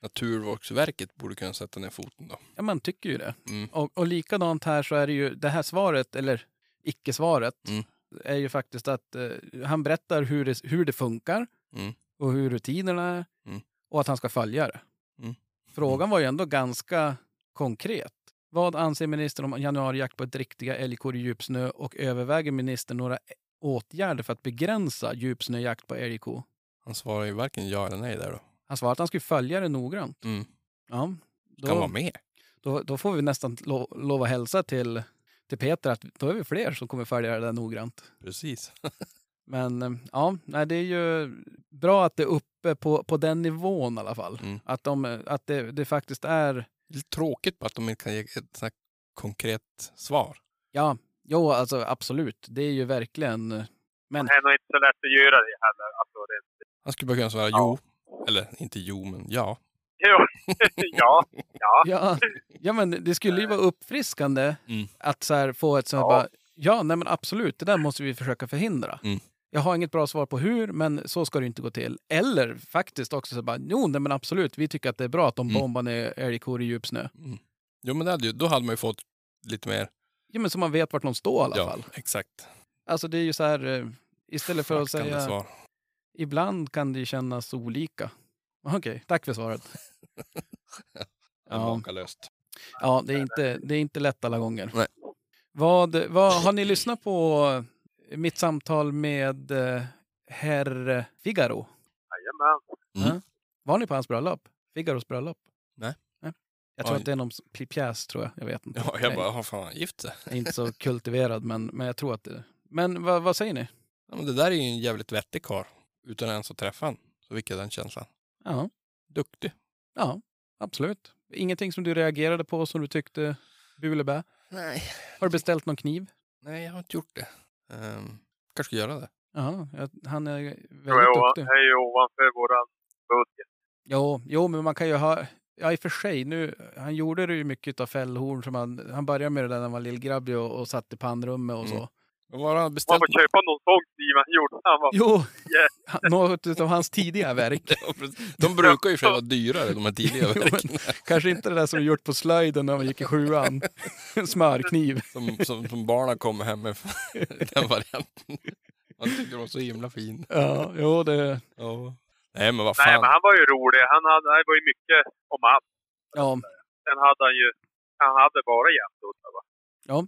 Naturvårdsverket borde kunna sätta ner foten då. ja man tycker ju det. Mm. Och, och likadant här så är det ju, det här svaret, eller icke-svaret, Mm. Är ju faktiskt att eh, han berättar hur det, hur det funkar Mm. och hur rutinerna är Mm. och att han ska följa det. Mm. Frågan var ju ändå ganska konkret. Vad anser ministern om januarijakt på ett riktiga älgkor i djupsnö och överväger ministern några åtgärder för att begränsa djupsnöjakt på älgko? Han svarar ju varken ja eller nej där då. Han svarade att han skulle följa det noggrant. Mm. Ja, Kan vara då, med. då, då får vi nästan lo, lova hälsa till, till Peter att då är vi fler som kommer följa det där noggrant. Precis. Men eh, ja, nej, det är ju bra att det är uppe på, på den nivån i alla fall. Mm. Att, de, att det, det faktiskt är, Lite tråkigt bara att de inte kan ge ett konkret svar. ja, jo alltså absolut. Det är ju verkligen, eh, men Det är nog inte så lätt att göra det heller. Alltså, det, Han skulle bara kunna svara Ja. jo. Eller inte jo, men ja. Jo, ja, ja. ja, ja, men det skulle ju vara uppfriskande Mm. att så här få ett sånt Ja. ja. bara, ja, nej men absolut, det där måste vi försöka förhindra. Mm. Jag har inget bra svar på hur, men så ska det inte gå till. Eller faktiskt också så bara, jo, nej men absolut, vi tycker att det är bra att de Mm. bombar ner älgkor i djupsnö. Jo, men det hade ju, då hade man ju fått lite mer. Ja, men så man vet vart de står i alla ja, fall. exakt. Alltså det är ju så här, eh, istället för att Fackande säga, svar. ibland kan det kännas olika. Okej, tack för svaret. Ja. Ja. Makalöst. Ja, det är inte, det är inte lätt alla gånger. Nej. Vad, vad, har ni lyssnat på mitt samtal med eh, herr Figaro? Jajamän. Mm. Var ni på hans bröllop? Figaros bröllop? Nej. Jag tror Oj. att det är någon pjäs, tror jag. Jag vet inte. Ja, jag bara, har fan han gift sig? Jag är inte så kultiverad, men, men jag tror att det är Men vad, vad säger ni? Ja, men det där är ju en jävligt vettig karl Utan ens att träffa han. Så vilken är den känslan? Ja, Duktig. ja, absolut. Ingenting som du reagerade på som du tyckte bu eller bä? Nej. Har du beställt någon kniv? Nej, jag har inte gjort det. Um, kanske ska göra det. Ja, han är väldigt jag duktig. är ju ovanför våran budget. Jo, jo, men man kan ju ha... Ja, i och för sig. Nu, han gjorde det ju mycket av fällhorn. Som han, han började med det där när han var lillgrabbig och, och satt i pannrummet och så. Mm. Vad var det han Man beställt? får köpa någon sån kniv han gjorde. Han var, Jo, Yeah. något av hans tidiga verk. De brukar ju för vara dyrare, de här tidiga Jo, verken. Kanske inte det där som gjort på slöjden när man gick i sjuan. Smörkniv. Som, som, som barnen kommer hem med den varianten. Man tyckte de var så himla fin. Ja, jo, det... Ja. Nej men vad nej, fan. men han var ju rolig. Han, hade, han var ju mycket om allt. Ja, Sen hade han ju... Han hade bara jämthundar va? Ja.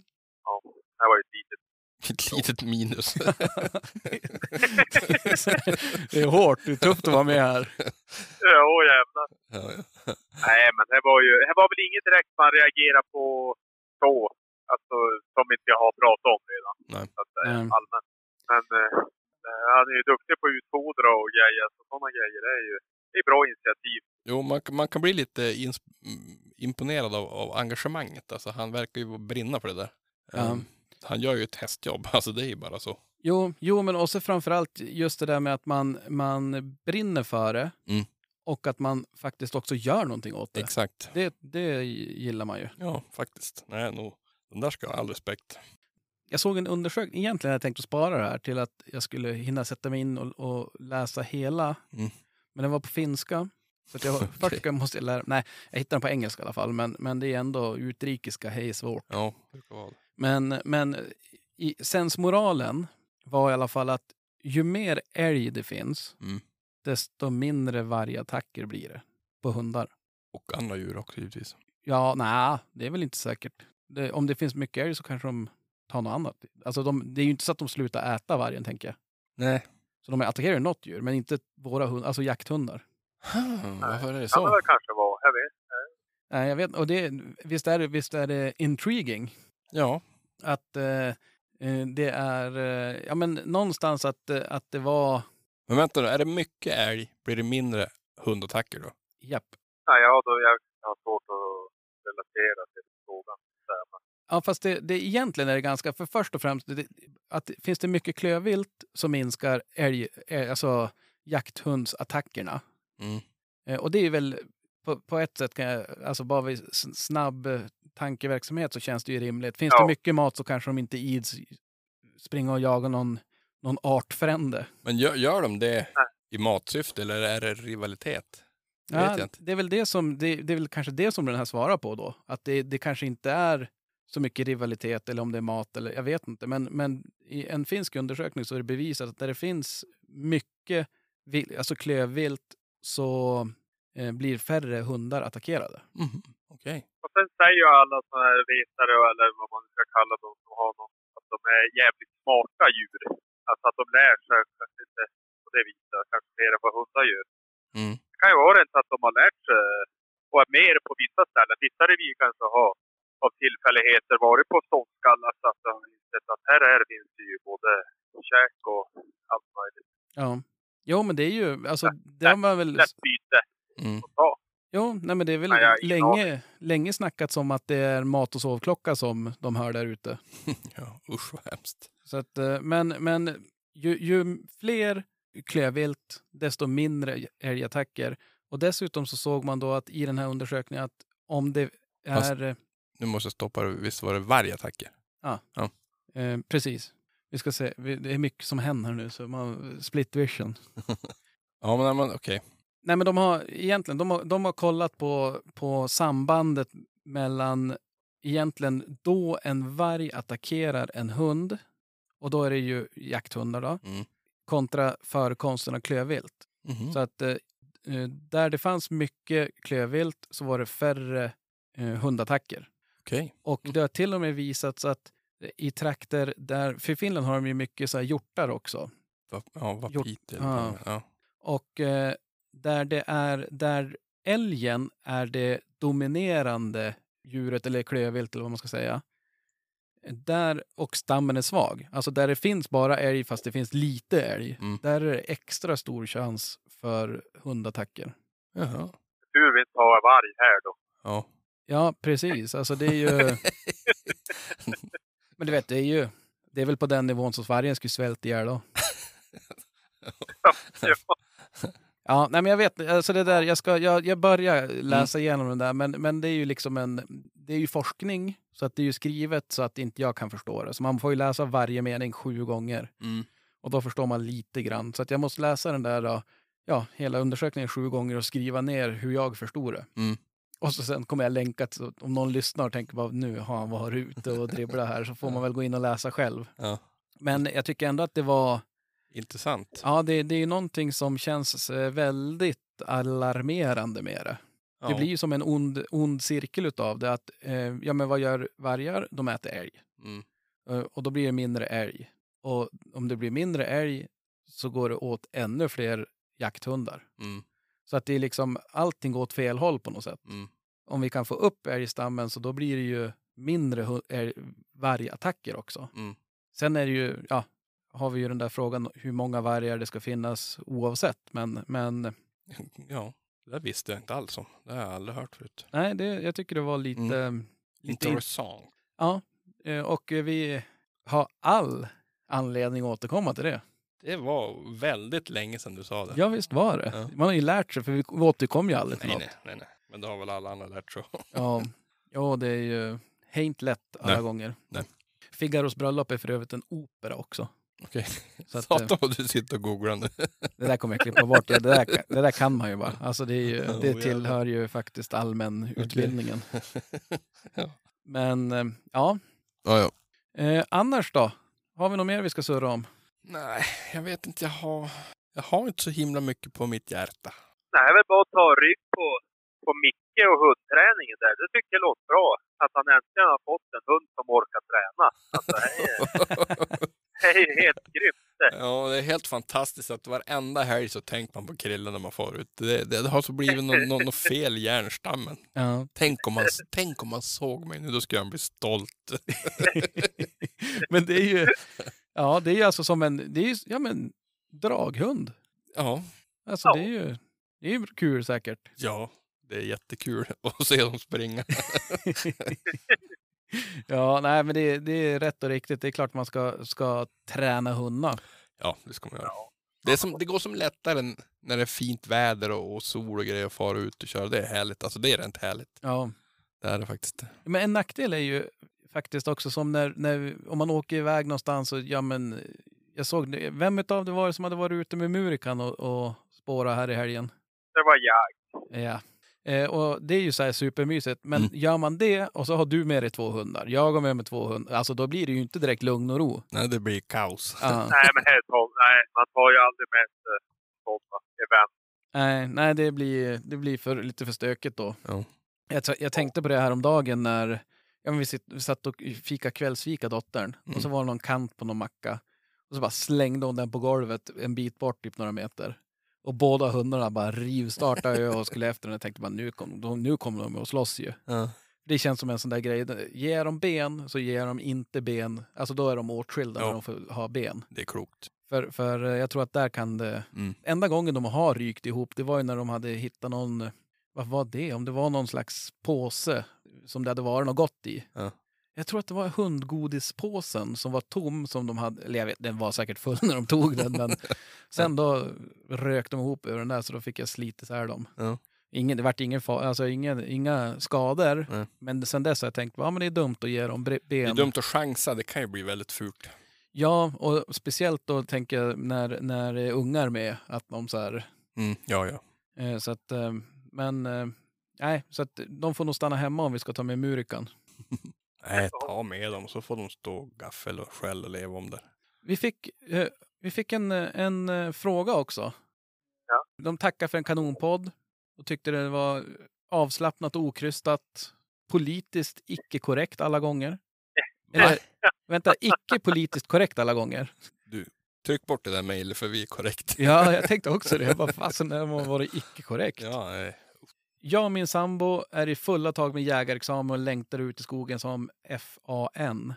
Ja, det var ju ett litet... Ett litet minus. det är hårt. Det är tufft att vara med här. Ja, jävlar. ja, ja. Nej, men det var ju... Det var väl inget direkt man reagerade på så. Alltså, som inte jag har pratat om redan. Nej. Så att Mm. allmänt. Men eh, eh, han är ju duktig på att utfodra och grejer. Så sådana grejer det är ju... Det är bra initiativ. Jo, man, man kan bli lite mm, imponerad av, av engagemanget. Alltså, han verkar ju brinna för det där. Ja. Han gör ju ett hästjobb, alltså det är ju bara så. Jo, jo, men också framförallt just det där med att man, man brinner för det. Mm. Och att man faktiskt också gör någonting åt det. Exakt. Det, det gillar man ju. Ja, faktiskt. Nej, nog. Den där ska ha all respekt. Jag såg en undersökning, egentligen hade jag tänkt att spara det här till att jag skulle hinna sätta mig in och, och läsa hela. Mm. Men den var på finska. Så att jag, Okej. först måste jag lära Nej, jag hittade den på engelska i alla fall. Men, men det är ändå utrikiska, hej svårt. Ja, det vara det. Men, men i, sensmoralen var i alla fall att ju mer älg det finns, Mm. desto mindre vargattacker blir det på hundar. Och andra djur också givetvis. Ja, nej, det är väl inte säkert. Det, om det finns mycket älg så kanske de tar något annat. Alltså de, det är ju inte så att de slutar äta vargen, tänker jag. Nej. Så de attackerar ju något djur, men inte våra hund, alltså jakthundar. Hmm, varför är det det så? väl kanske vara. Jag vet. Nej, jag vet, och det, visst, är det, visst är det intriguing Ja. att eh, eh, det är, eh, ja men någonstans att, eh, att det var, Men vänta nu, är det mycket älg blir det mindre hundattacker då? japp. Nej, ja, då jag har svårt att relatera till frågan. Ja, fast det, det egentligen är det ganska, för först och främst, det, att finns det mycket klövvilt så minskar älg, eh, alltså jakthundsattackerna. Mm. Eh, och det är väl på, på ett sätt, kan jag, alltså bara vid snabb eh, tankeverksamhet så känns det ju rimligt. Finns Ja. det mycket mat så kanske de inte ids springa och jaga någon, någon artfrände. Men gör, gör de det i matsyfte eller är det rivalitet? Det Ja, vet jag inte. det är väl det som, det, det är väl kanske det som den här svarar på då. Att det, det kanske inte är så mycket rivalitet eller om det är mat eller jag vet inte. Men, men i en finsk undersökning så är det bevisat att där det finns mycket vil, alltså klövvilt så blir färre hundar attackerade. Mhm, Okej. Och sen säger ju alla sådana här vetare, eller vad man ska kalla dem, som har någon, att de är jävligt smarta djur. Alltså att de lär sig kanske inte på det viset, kanske mer än vad hundar gör. Mm. Det kan ju vara rent att de har lärt sig och är mer på vissa ställen. Vissa revir kanske har av tillfälligheter varit på ståndskallar så att de har insett att här, här finns det ju både käk och allt möjligt. Ja. Jo, men det är ju, alltså det har man väl... Lätt byte Mm. Jo, nej men det är väl Nej, jag länge, länge snackats om att det är mat och sovklocka som de hör där ute. Ja, usch vad hemskt. Så att, eh, men men ju, ju fler klövvilt, desto mindre älgattacker. Och dessutom så såg man då att i den här undersökningen att om det Fast- är... Nu måste jag stoppa det. Visst var det vargattacker? Eh, precis. Vi ska se, det är mycket som händer nu, så man, split vision. Ja, men, men okej. Nej, men de har egentligen de har, de har kollat på, på sambandet mellan egentligen då en varg attackerar en hund, och då är det ju jakthundar då, Mm. kontra förekomsten av klövvilt. Mhm. Så att eh, eh, där det fanns mycket klövvilt så var det färre eh, hundattacker. Okej. Och det har till och med visats att i trakter där, för i Finland har de ju mycket så här hjortar också. Ja, vapit. eller ja. Ja. Och eh, där det är, där älgen är det dominerande djuret eller klövvilt eller vad man ska säga. Där, och stammen är svag, alltså där det finns bara älg fast det finns lite älg, Mm. där är det extra stor chans för hundattacker. Jaha. Tur vi inte har varg här då. Ja. Ja, precis. Alltså det är ju... Men du vet, det är ju... Det är väl på den nivån som vargen skulle svälta ihjäl då. Ja. Ja, nej men jag vet alltså det där, jag, ska, jag, jag börjar läsa igenom den där, men, men det är ju liksom en, det är ju forskning, så att det är ju skrivet så att inte jag kan förstå det. Så man får ju läsa varje mening sju gånger Mm. och då förstår man lite grann. Så att jag måste läsa den där, då, ja, hela undersökningen sju gånger och skriva ner hur jag förstod det. Mm. Och så sen kommer jag länka till, om någon lyssnar och tänker bara nu har han varit ute och dribblat här, så får man väl gå in och läsa själv. ja. Men jag tycker ändå att det var, Intressant. ja det, det är ju någonting som känns eh, väldigt alarmerande med det. Ja. Det blir ju som en ond, ond cirkel utav det. Att, eh, ja, men vad gör vargar? De äter älg. Mm. Eh, och då blir det mindre älg. Och om det blir mindre älg så går det åt ännu fler jakthundar. Mm. Så att det är liksom, allting går åt fel håll på något sätt. Mm. Om vi kan få upp älgstammen så då blir det ju mindre vargattacker också. Mm. Sen är det ju, ja, har vi ju den där frågan hur många vargar det ska finnas oavsett. Men, men Ja, det visste jag inte alls om. Det har jag aldrig hört förut. nej, det, jag tycker det var lite, lite in- Intressant. Ja, eh, och vi har all anledning att återkomma till det. Det var väldigt länge sedan du sa det. Ja, visst var det. Ja. Man har ju lärt sig, för vi återkom ju aldrig till nej, något. nej, nej, nej. Men det har väl alla andra lärt sig. Ja, ja, det är ju inte lätt alla Nej. gånger. Nej. Figaros bröllop är för övrigt en opera också. Okej. Så att, eh, Satan vad du sitter och googlar nu. det där kommer jag klippa bort. Det, där, kan- det där kan man ju bara. Alltså det, är ju, Oh, det jävlar. tillhör ju faktiskt allmän utbildningen. Ja. Men eh, ja, ja, ja. eh, annars då? Har vi något mer vi ska surra om? Nej, jag vet inte. Jag har, jag har inte så himla mycket på mitt hjärta. Nej, är väl bara ta rygg på, på Micke och hundträningen där. Det tycker jag låter bra. Att han äntligen har fått en hund som orkar träna. Alltså, det, är, helt grymt. Ja, det är helt fantastiskt att varenda helg så tänker man på Krille när man far ut. Det, det, det har så blivit något nå, nå fel i hjärnstammen. Ja. Tänk om, man, tänk om man såg mig nu, då skulle han bli stolt. men det är ju, ja det är ju alltså som en, det är ju, ja men draghund. Ja, Alltså Ja. det är ju, det är ju kul säkert. ja, det är jättekul att se dem springa. Ja, nej men det, det är rätt och riktigt. Det är klart man ska, ska träna hundar. Ja, det ska man göra. Det, som, det går som lättare när det är fint väder och, och sol och grejer och fara ut och köra. Det är härligt. Alltså det är rent härligt. Ja. Det är det faktiskt. Men en nackdel är ju faktiskt också som när, när om man åker iväg någonstans och ja men jag såg, vem utav det var det som hade varit ute med Murikan och, och spåra här i helgen? Det var jag. Ja. Eh, och det är ju så här supermysigt. Men Mm. gör man det och så har du med dig två hundar, jag har med mig två hundar, alltså då blir det ju inte direkt lugn och ro. Nej, det blir kaos. Ja. Nej, men helt nej, man tar ju aldrig med sig sådana event. Nej, nej det, blir, det blir för, lite för stökigt då. Ja. Jag, jag tänkte på det här om dagen när ja, men vi, sitt, vi satt och fika kvällsfika dottern och så var det någon kant på någon macka. Och så bara slängde hon den på golvet en bit bort, typ några meter. Och båda hundarna bara rivstartade ju och skulle efter den. Jag tänkte bara nu kommer de, nu kommer de att slåss ju. Ja. Det känns som en sån där grej. Ger de ben så ger de inte ben. Alltså då är de åtskilda när Ja. de får ha ben. Det är klokt. För, för eh, jag tror att där kan det... Mm. Enda gången de har rykt ihop, det var ju när de hade hittat någon... Vad var det? Om det var någon slags påse som det hade varit något gott i. Ja. Jag tror att det var hundgodispåsen som var tom som de hade... Eller jag vet, den var säkert full när de tog den. Men sen då rök de ihop över den där så då fick jag slita isär dem. Ja. Ingen, det vart ingen, fa- alltså ingen, inga skador. Nej. Men sen dess har jag tänkt ja, men det är dumt att ge dem bre- Det är ben. dumt att chansa, det kan ju bli väldigt fult. Ja, och speciellt då tänker jag när, när det är ungar med. Att de så här, Mm. Ja, ja. eh, så att, eh, men eh, nej, så att de får nog stanna hemma om vi ska ta med Murikan. Nej, ta med dem så får de stå gaffel och skäll och leva om det. Vi fick, eh, vi fick en, eh, en eh, fråga också. Ja. De tackar för en kanonpodd och tyckte det var avslappnat och okrystat. Politiskt icke korrekt alla gånger. Eller, vänta, icke politiskt korrekt alla gånger. Tryck bort det där mejlet för vi är korrekt. Ja, jag tänkte också det. Jag bara, fasen, det har varit icke korrekt. Ja, eh, Jag och min sambo är i fulla tag med jägarexamen och längtar ut i skogen som FAN.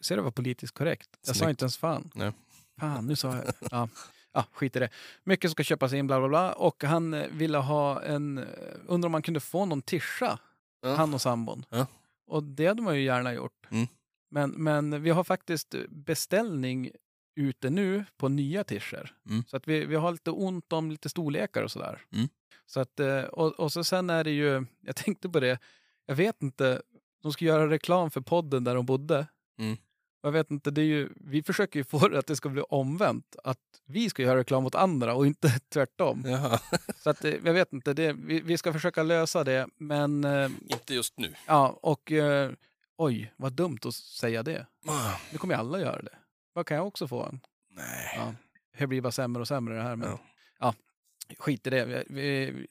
Ser du vad politiskt korrekt? Jag sa Snyggt. inte ens fan. Nej. Fan, nu sa jag. Ja. ja, skit i det. Mycket ska köpas in, bla bla bla. Och han eh, ville ha en... eh, Undrar om man kunde få någon tischa, Ja. han och sambon. Ja. Och det hade man ju gärna gjort. Mm. Men, men vi har faktiskt beställning ute nu på nya tischer. Mm. Så att vi, vi har lite ont om lite storlekar och sådär. Mm. Så att, eh, och, och så sen är det ju, jag tänkte på det, jag vet inte, de ska göra reklam för podden där de bodde. Mm. Jag vet inte, det är ju, vi försöker ju få det att det ska bli omvänt. Att vi ska göra reklam mot andra och inte tvärtom. Jaha. Så att, eh, jag vet inte, det, vi, vi ska försöka lösa det. Men eh, Inte just nu. ja, och eh, oj, vad dumt att säga det. Ah, Nu kommer ju alla göra det. Vad kan jag också få en? Nej. Ja. Det blir bara sämre och sämre det här. Men, Ja. Ja. skit i det. Vi, vi,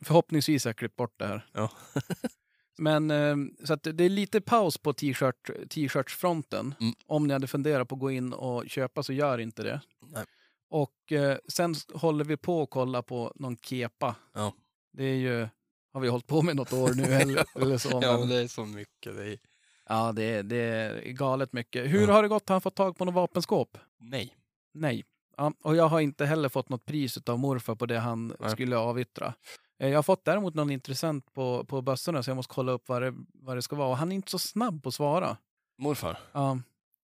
förhoppningsvis har jag klippt bort det här. Ja. Men eh, så det är lite paus på t-shirt, t-shirtsfronten. Mm. Om ni hade funderat på att gå in och köpa så gör inte det. Nej. Och eh, sen håller vi på att kolla på någon kepa. Ja. Det är ju, har vi hållit på med något år nu eller, eller så. Ja, men- men det är så mycket. Det är... Ja, det, är- det är galet mycket. Hur Ja. har det gått? Har han fått tag på något vapenskåp? Nej. Nej. Ja, och jag har inte heller fått något pris av morfar på det han Nej. skulle avyttra. Eh, Jag har fått däremot någon intressant på, på bössorna så jag måste kolla upp vad det, vad det ska vara. Och han är inte så snabb på att svara. Morfar? Ja.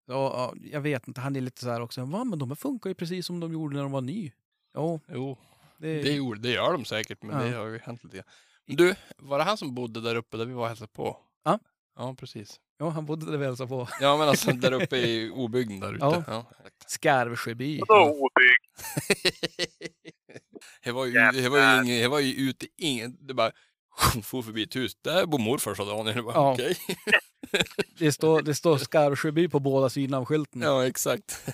Och, ja, jag vet inte, han är lite så här också. Va, men de funkar ju precis som de gjorde när de var ny. Jo, Jo, det, det, gjorde- det gör de säkert, men Ja. det har ju hänt lite. Men Du, var det han som bodde där uppe där vi var och hälsade på? Ja. Ja, precis. Ja, han bodde där vi hälsade på. Ja, men alltså där uppe i obygden där ute. Ja. Ja. Skarvsjöby. Vadå obygg? Det var ju, det var ju, ingen, det var ju ute ingen, det bara for förbi ett hus. Där bor morfar sa Daniel. Det bara, Ja. Okej. Det står, det står Skarvsjöby på båda sidorna av skylten. Ja, exakt.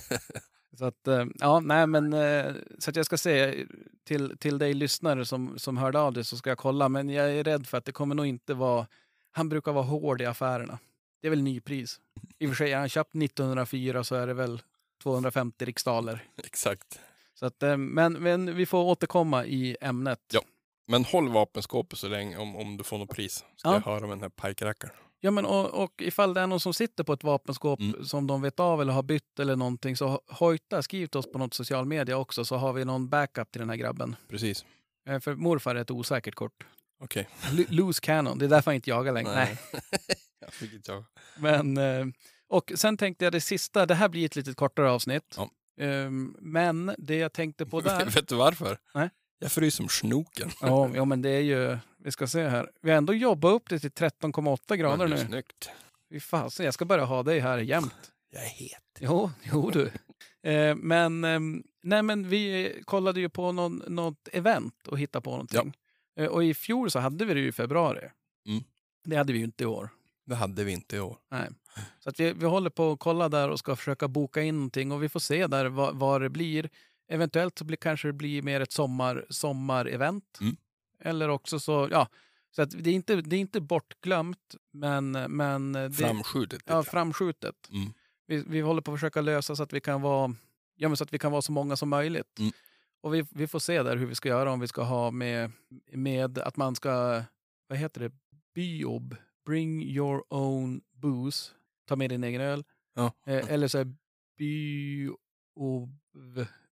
Så att, eh, ja, nej men, eh, så att jag ska se till, till dig lyssnare som, som hörde av dig så ska jag kolla. Men jag är rädd för att det kommer nog inte vara, han brukar vara hård i affärerna. Det är väl nypris. I och för sig, är han köpt 1904 så är det väl 250 riksdaler. Exakt. Så att, eh, men, men vi får återkomma i ämnet. Ja. Men håll vapenskåpet så länge om, om du får något pris. Ska Ja. jag höra med den här pajkrackaren. Ja, men och, och ifall det är någon som sitter på ett vapenskåp Mm. som de vet av eller har bytt eller någonting så hojta, skriv till oss på något social media också så har vi någon backup till den här grabben. Precis. Eh, För morfar är ett osäkert kort. Okej. L- loose cannon, det är därför han inte jagar längre. Nej. jag jag. Men, eh, och sen tänkte jag det sista, det här blir ett lite kortare avsnitt. Ja. Ehm, Men det jag tänkte på där... Vet du varför? Nej. Jag fryser som snoken. ja, ja, men det är ju... Vi ska se här. Vi har ändå jobbat upp det till 13,8 grader nu. Snyggt. Fy fasen, jag ska börja ha dig här jämt. Jag är het. Jo, jo du. Eh, men, ehm, nej, men vi kollade ju på någon, något event och hittade på någonting. Eh, och i fjol så hade vi det ju i februari. Mm. Det hade vi ju inte i år. Det hade vi inte i år. Nej. Så att vi, vi håller på att kolla där och ska försöka boka in någonting och vi får se där vad, vad det blir. Eventuellt så blir, kanske det blir mer ett sommar, sommarevent. Mm. Eller också så, ja. Så att det, är inte, det är inte bortglömt, men, men det, Framskjutet. ja, lite. framskjutet. Mm. Vi, vi håller på att försöka lösa så att vi kan vara, ja, men så att vi kan vara så många som möjligt. Mm. Och vi, vi får se där hur vi ska göra, om vi ska ha med, med att man ska, vad heter det, biob, bring your own booze, ta med din egen öl. Ja. Eh, eller så är biob,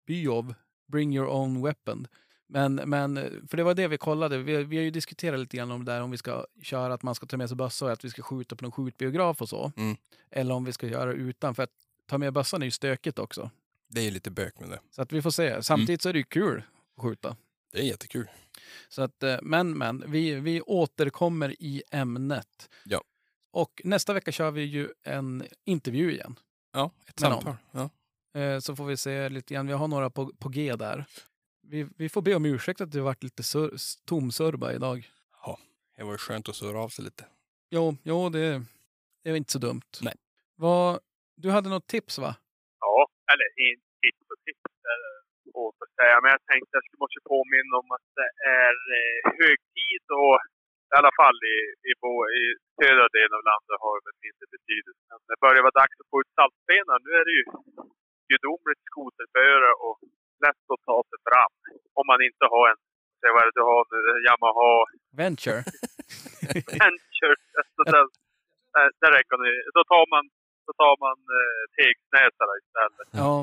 biov, bring your own weapon. Men, men, för det var det vi kollade. Vi, vi har ju diskuterat lite grann om det där om vi ska köra att man ska ta med sig bössa och att vi ska skjuta på någon skjutbiograf och så. Mm. Eller om vi ska göra utan. För att ta med bössan är ju stökigt också. Det är ju lite bök med det. Så att vi får se. Samtidigt så är det ju kul att skjuta. Det är jättekul. Så att, eh, men, men, vi, vi återkommer i ämnet. Ja. Och nästa vecka kör vi ju en intervju igen. Ja, ett samtal. Ja. Eh, Så får vi se lite grann. Vi har några på, på G där. Vi, vi får be om ursäkt att det varit lite sur, tomsurba idag. Det var ju skönt att surra av sig lite. Jo, jo det, det är inte så dumt. Nej. Vad, du hade något tips va? Ja, eller tips och tips eller åt att säga. Men jag tänkte jag skulle måste påminna om att det är eh, hög tid och i alla fall i, i, i södra delen av landet har det mindre betydelse. Men det börjar vara dags att få ut saltstenar. Nu är det ju gudomligt skoterföre och lätt att ta sig fram. Om man inte har en, säg vad är det du har nu, Yamaha Venture? Venture. Så där, där, där räcker det. Då tar man, då tar man eh, tegsnäsarna istället. ja.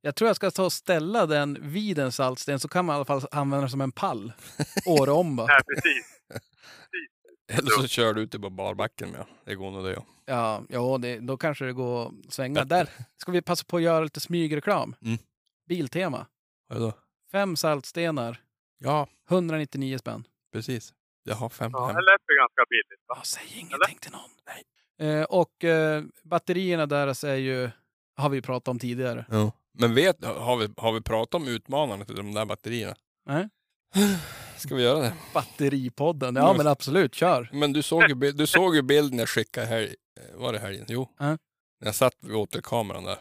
Jag tror jag ska ta och ställa den vid en saltsten så kan man i alla fall använda den som en pall. Året om va? Nej, precis. Eller så kör du ut det på barbacken med. Det går nog det ja. Ja, ja det, då kanske det går att svänga. Bättre. Där ska vi passa på att göra lite smygreklam. Mm. Biltema. Vad då? Fem saltstenar, Ja, 199 spänn. precis. Jag har fem Ja, det lät ju ganska billigt. Va? Ja, säg ingenting till någon. Nej. Eh, och eh, batterierna där är ju, har vi pratat om tidigare. Ja. Men vet, har vi, har vi pratat om utmanarna till de där batterierna? Nej. Ska vi göra det? Batteripodden, ja men absolut, kör. Men du såg ju, du såg ju bilden jag skickade här, var det helgen? Jo. När jag satt vid återkameran där.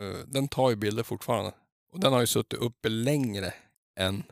Eh, Den tar ju bilder fortfarande. Och den har ju suttit uppe längre än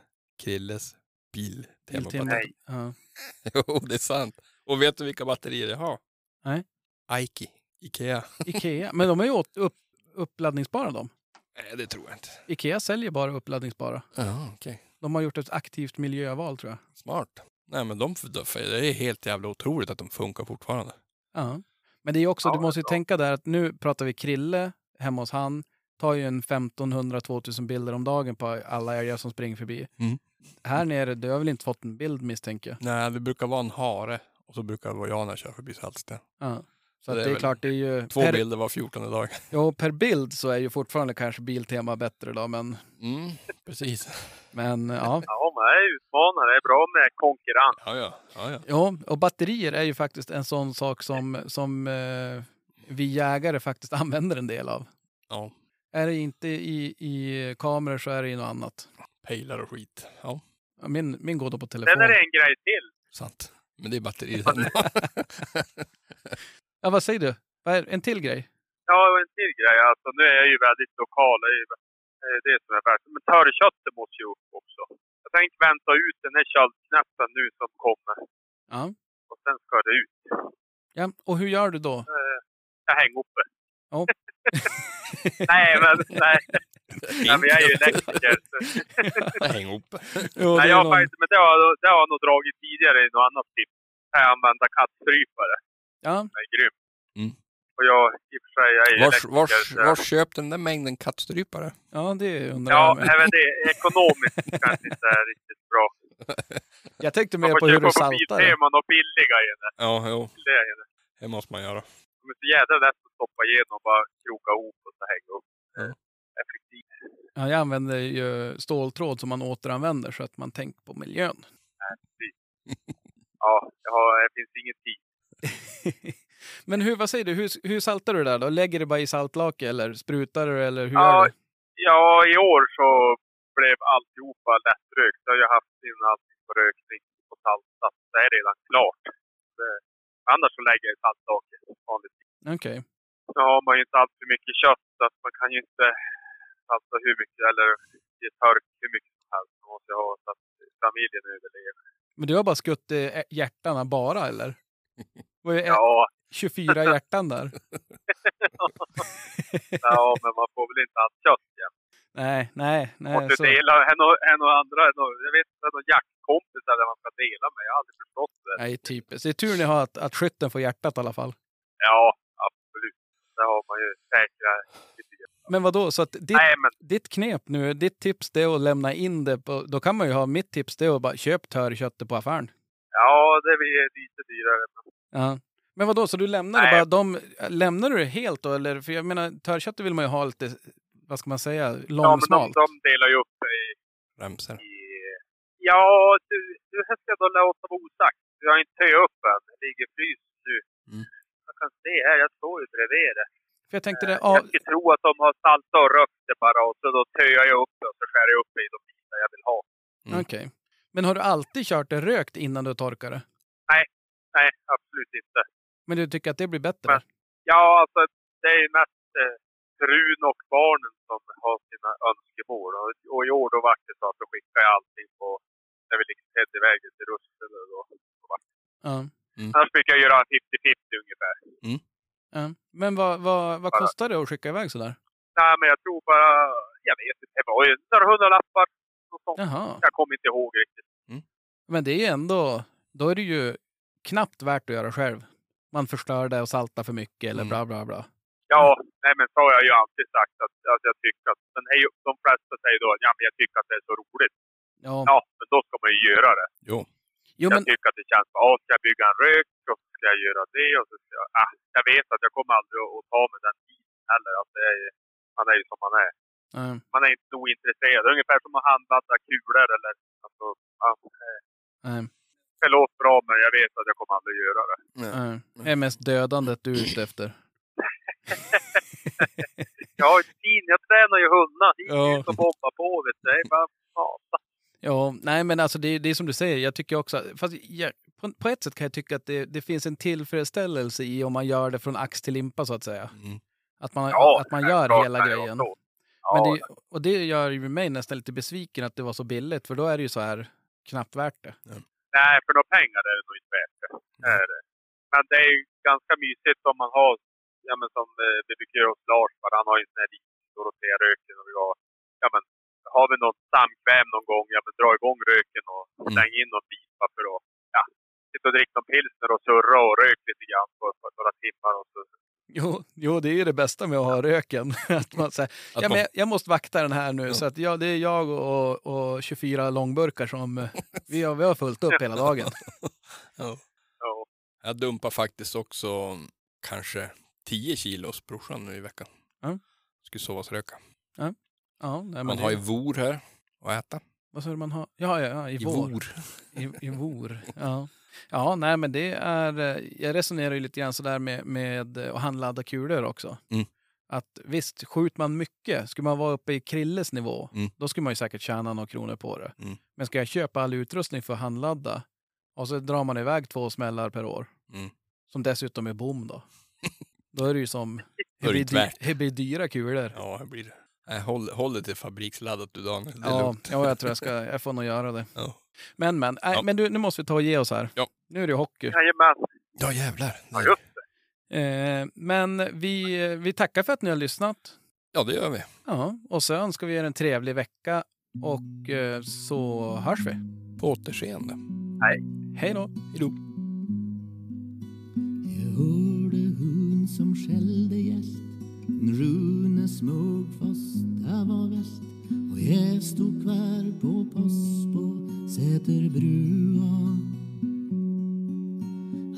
Krilles bil. Nej. Ja. Jo, det är sant. Och vet du vilka batterier jag har? Nej. Aiki. Ikea. Ikea, men de är ju upp, uppladdningsbara de. Nej, det tror jag inte. Ikea säljer bara uppladdningsbara. Ja, okej. De har gjort ett aktivt miljöval tror jag. Smart. Nej, men de, det är helt jävla otroligt att de funkar fortfarande. Ja. Men det är också, Ja, du måste ju tänka där att nu pratar vi Krille hemma hos han. Tar ju en 1500-2000 bilder om dagen på alla älgar som springer förbi. Mm. Här nere, du har väl inte fått en bild misstänker jag. Nej, det brukar vara en hare och så brukar det vara jag när jag kör förbi Saltsten. Ja. Så Det är det är klart, det är ju... Två per, bilder var 14 dag. jo, per bild så är ju fortfarande kanske Biltema bättre då, men, Mm, precis. men ja. Ja, det är utmanande. Det är bra med konkurrens. Ja, ja. ja, och batterier är ju faktiskt en sån sak som, som eh, vi jägare faktiskt använder en del av. ja. Är det inte i, i kameror så är det i något annat. Pejlar och skit. Ja, Ja, Min, min går då på telefon. Sen är det en grej till. sant. Men det är batterier. Ja, vad säger du? Är, en till grej? Ja, en till grej. Alltså, nu är jag ju väldigt lokal. Det är ju eh, det som är värst. Men törrköttet måste ju upp också. Jag tänkte vänta ut den här köldknäppen nu som kommer. Ja. Och sen ska det ut. ja. Och hur gör du då? Eh, Jag hänger uppe. nej, men nej. nej, men jag är ju elektriker. Häng ihop. Jo, det Nej, är jag har någon- faktiskt, men det har, det har jag nog dragit tidigare i något annat tips. Jag använda kattstrypare. Ja, Det är grymt. Mm. Och jag, i och för sig, jag är Vars, elektriker. vars, så vars köpte den där mängden kattstrypare? ja, det undrar Ja, jag med. även det ekonomiskt kanske inte är riktigt bra. Jag tänkte Man mer får på hur köpa du saltar det. Biltema och billiga i det. Ja, jo. Det. Det måste man göra. De är så jävla lätt att stoppa igenom och bara kroka ihop och så hänga upp. Ja. Effektivt. Ja, jag använder ju ståltråd som man återanvänder så att man tänker på miljön. Ja, jag har, det finns ingen tid. Men hur, vad säger du, hur, hur saltar du det där då? Lägger du bara i saltlake eller sprutar du eller hur Ja, gör du? Ja, i år så blev alltihopa lättrökt. Jag har ju haft in allting på rökning och saltat. Det är redan klart. Det, annars så lägger jag i saltlake vanligtvis. Okej. Nu har man ju inte allt för mycket kött så att man kan ju inte salta hur mycket eller ge törk hur mycket som helst. Man måste ha så att familjen överlever. Men du har bara skutt hjärtarna bara eller? Var det Ja, 24 hjärtan där? ja, men man får väl inte allt kött igen. Nej, nej, nej. måste Så. dela. En och, en och andra, en och, jag vet inte, någon jaktkompisar där man ska dela med. Jag har aldrig förstått det. Nej, typiskt. Det är tur ni har att, att skytten får hjärtat i alla fall. Ja, absolut. Där har man ju säkra lite grann. Men vad då? så att ditt, Nej, men ditt knep nu, ditt tips det är att lämna in det på, då kan man ju ha, mitt tips det är att bara köp törköttet på affären. ja, det blir lite dyrare. Men, Ja. Men vad då? så du lämnar Nej. bara, de, lämnar du det helt då? Eller, för jag menar, törköttet vill man ju ha lite, vad ska man säga, ja, men de, långsmalt. de delar ju upp det i... Remsor. i ja, du, du här ska jag då låta vara osagt. Jag har inte töjt upp än. Det ligger fryst nu. Mm. Jag kan se här, jag står ju bredvid det. För jag tänkte det, Jag ja, skulle tro att de har saltat och rökt det bara och så då töjar jag upp det och så skär jag upp det i de bitar jag vill ha. Mm. okej. Men har du alltid kört det rökt innan du torkar det? Absolut inte. Men du tycker att det blir bättre? Men- Ja, alltså det är ju mest eh, frun och barnen som har sina önskemål. Och, och i år då var det så att då skickade jag allting på, när vi liksom tedde iväg det till Russelö då. Ja. Annars brukar jag göra 50-50 ungefär. ja. Men vad, vad, vad Bara- kostar det att skicka iväg sådär? Nej, men jag tror bara, jag vet inte, det var ju några hundralappar. Jag kommer inte ihåg riktigt. Men det är ju ändå, då är det ju knappt värt att göra själv. Man förstör det och saltar för mycket eller Mm. bla bla bla. Ja, nej men så har jag ju alltid sagt att, att jag tycker att, men hej, de flesta säger då, ja men jag tycker att det är så roligt. Ja, Ja, men då ska man ju göra det. Jo. jo jag men tycker att det känns bra. Ja, ska jag bygga en rök och så ska jag göra det och så ska jag... Ah, jag vet att jag kommer aldrig att, att ta mig den tiden heller. Att det är, man är ju som man är. ja, Man är inte så ointresserad. Ungefär som att handladda kulor eller... Alltså, ja, eh, nej, det låter bra men jag vet att jag kommer aldrig att göra det. nej. Det är mest dödandet du är ute efter. Jag har ju tid. Jag tränar ju hundar. Hit Ja. och bomba på. Vet du. Det är bara mata. Ja, nej men alltså det, det är som du säger, jag tycker också, fast jag, på, på ett sätt kan jag tycka att det, det finns en tillfredsställelse i om man gör det från ax till limpa så att säga. Mm. Att man, Ja, att man gör självklart hela grejen. Ja, Men det, och det gör ju mig nästan lite besviken att det var så billigt, för då är det ju så här knappt värt det. Nej, för några pengar är det nog inte värt det. Är det. Men det är ju ganska mysigt om man har, ja men som eh, vi brukar göra hos Lars, bara, han har ju en sån här liten Dorotea-röken och vi har, ja men har vi något samkväm någon gång, ja men dra igång röken och Mm. släng in någon pipa för att, ja, sitta och dricka någon pilsner och surra och rök lite grann på, på några timmar och så. Jo, jo, det är ju det bästa med att ha röken. att man säger, Att ja, men jag, jag måste vakta den här nu, Ja. så att ja, det är jag och, och 24 långburkar som eh, vi har, vi har fullt upp hela dagen. Ja. Ja, Jag dumpar faktiskt också kanske 10 kilo hos brorsan nu i veckan. Ja. Skulle sovasröka. Ja, nej, men Man har ju vor här att äta. Vad sa du man har? Ja, ja, ja i, I vår. vor. I, i vor. Ja. Ja, nej men det är, eh, jag resonerar ju lite grann sådär med, med att handladda kulor också. Mm. Att visst, skjuter man mycket, skulle man vara uppe i Krilles nivå, Mm. då skulle man ju säkert tjäna några kronor på det. Mm. Men ska jag köpa all utrustning för att handladda och så drar man iväg två smällar per år, Mm. som dessutom är bom då. Då är det ju som, blir, dy- det blir dyra kulor. Ja, det blir det. Nej, håll, håll det till fabriksladdat du Daniel. Det är Ja, lugnt. ja, jag tror jag ska, jag får nog göra det. Ja. Men men, nej, Ja. men du, nu måste vi ta och ge oss här. Ja. Nu är det ju hockey. Jajamän. ja, jävlar. Ja, just det. Eh, men vi, vi tackar för att ni har lyssnat. Ja, det gör vi. Ja, och så önskar vi er en trevlig vecka och eh, så hörs vi. På återseende. Hej då! Jag hörde hon som skällde gäst Rune smög fast, det var väst och jag stod kvar på post på Säterbrua.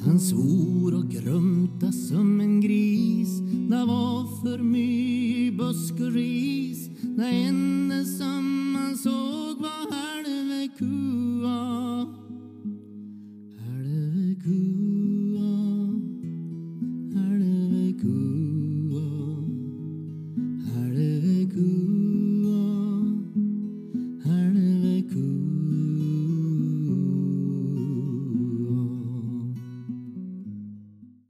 Han svor och grumta som en gris. Det var för mycket busk och ris. Det enda som han såg var halve kua. Halve kua.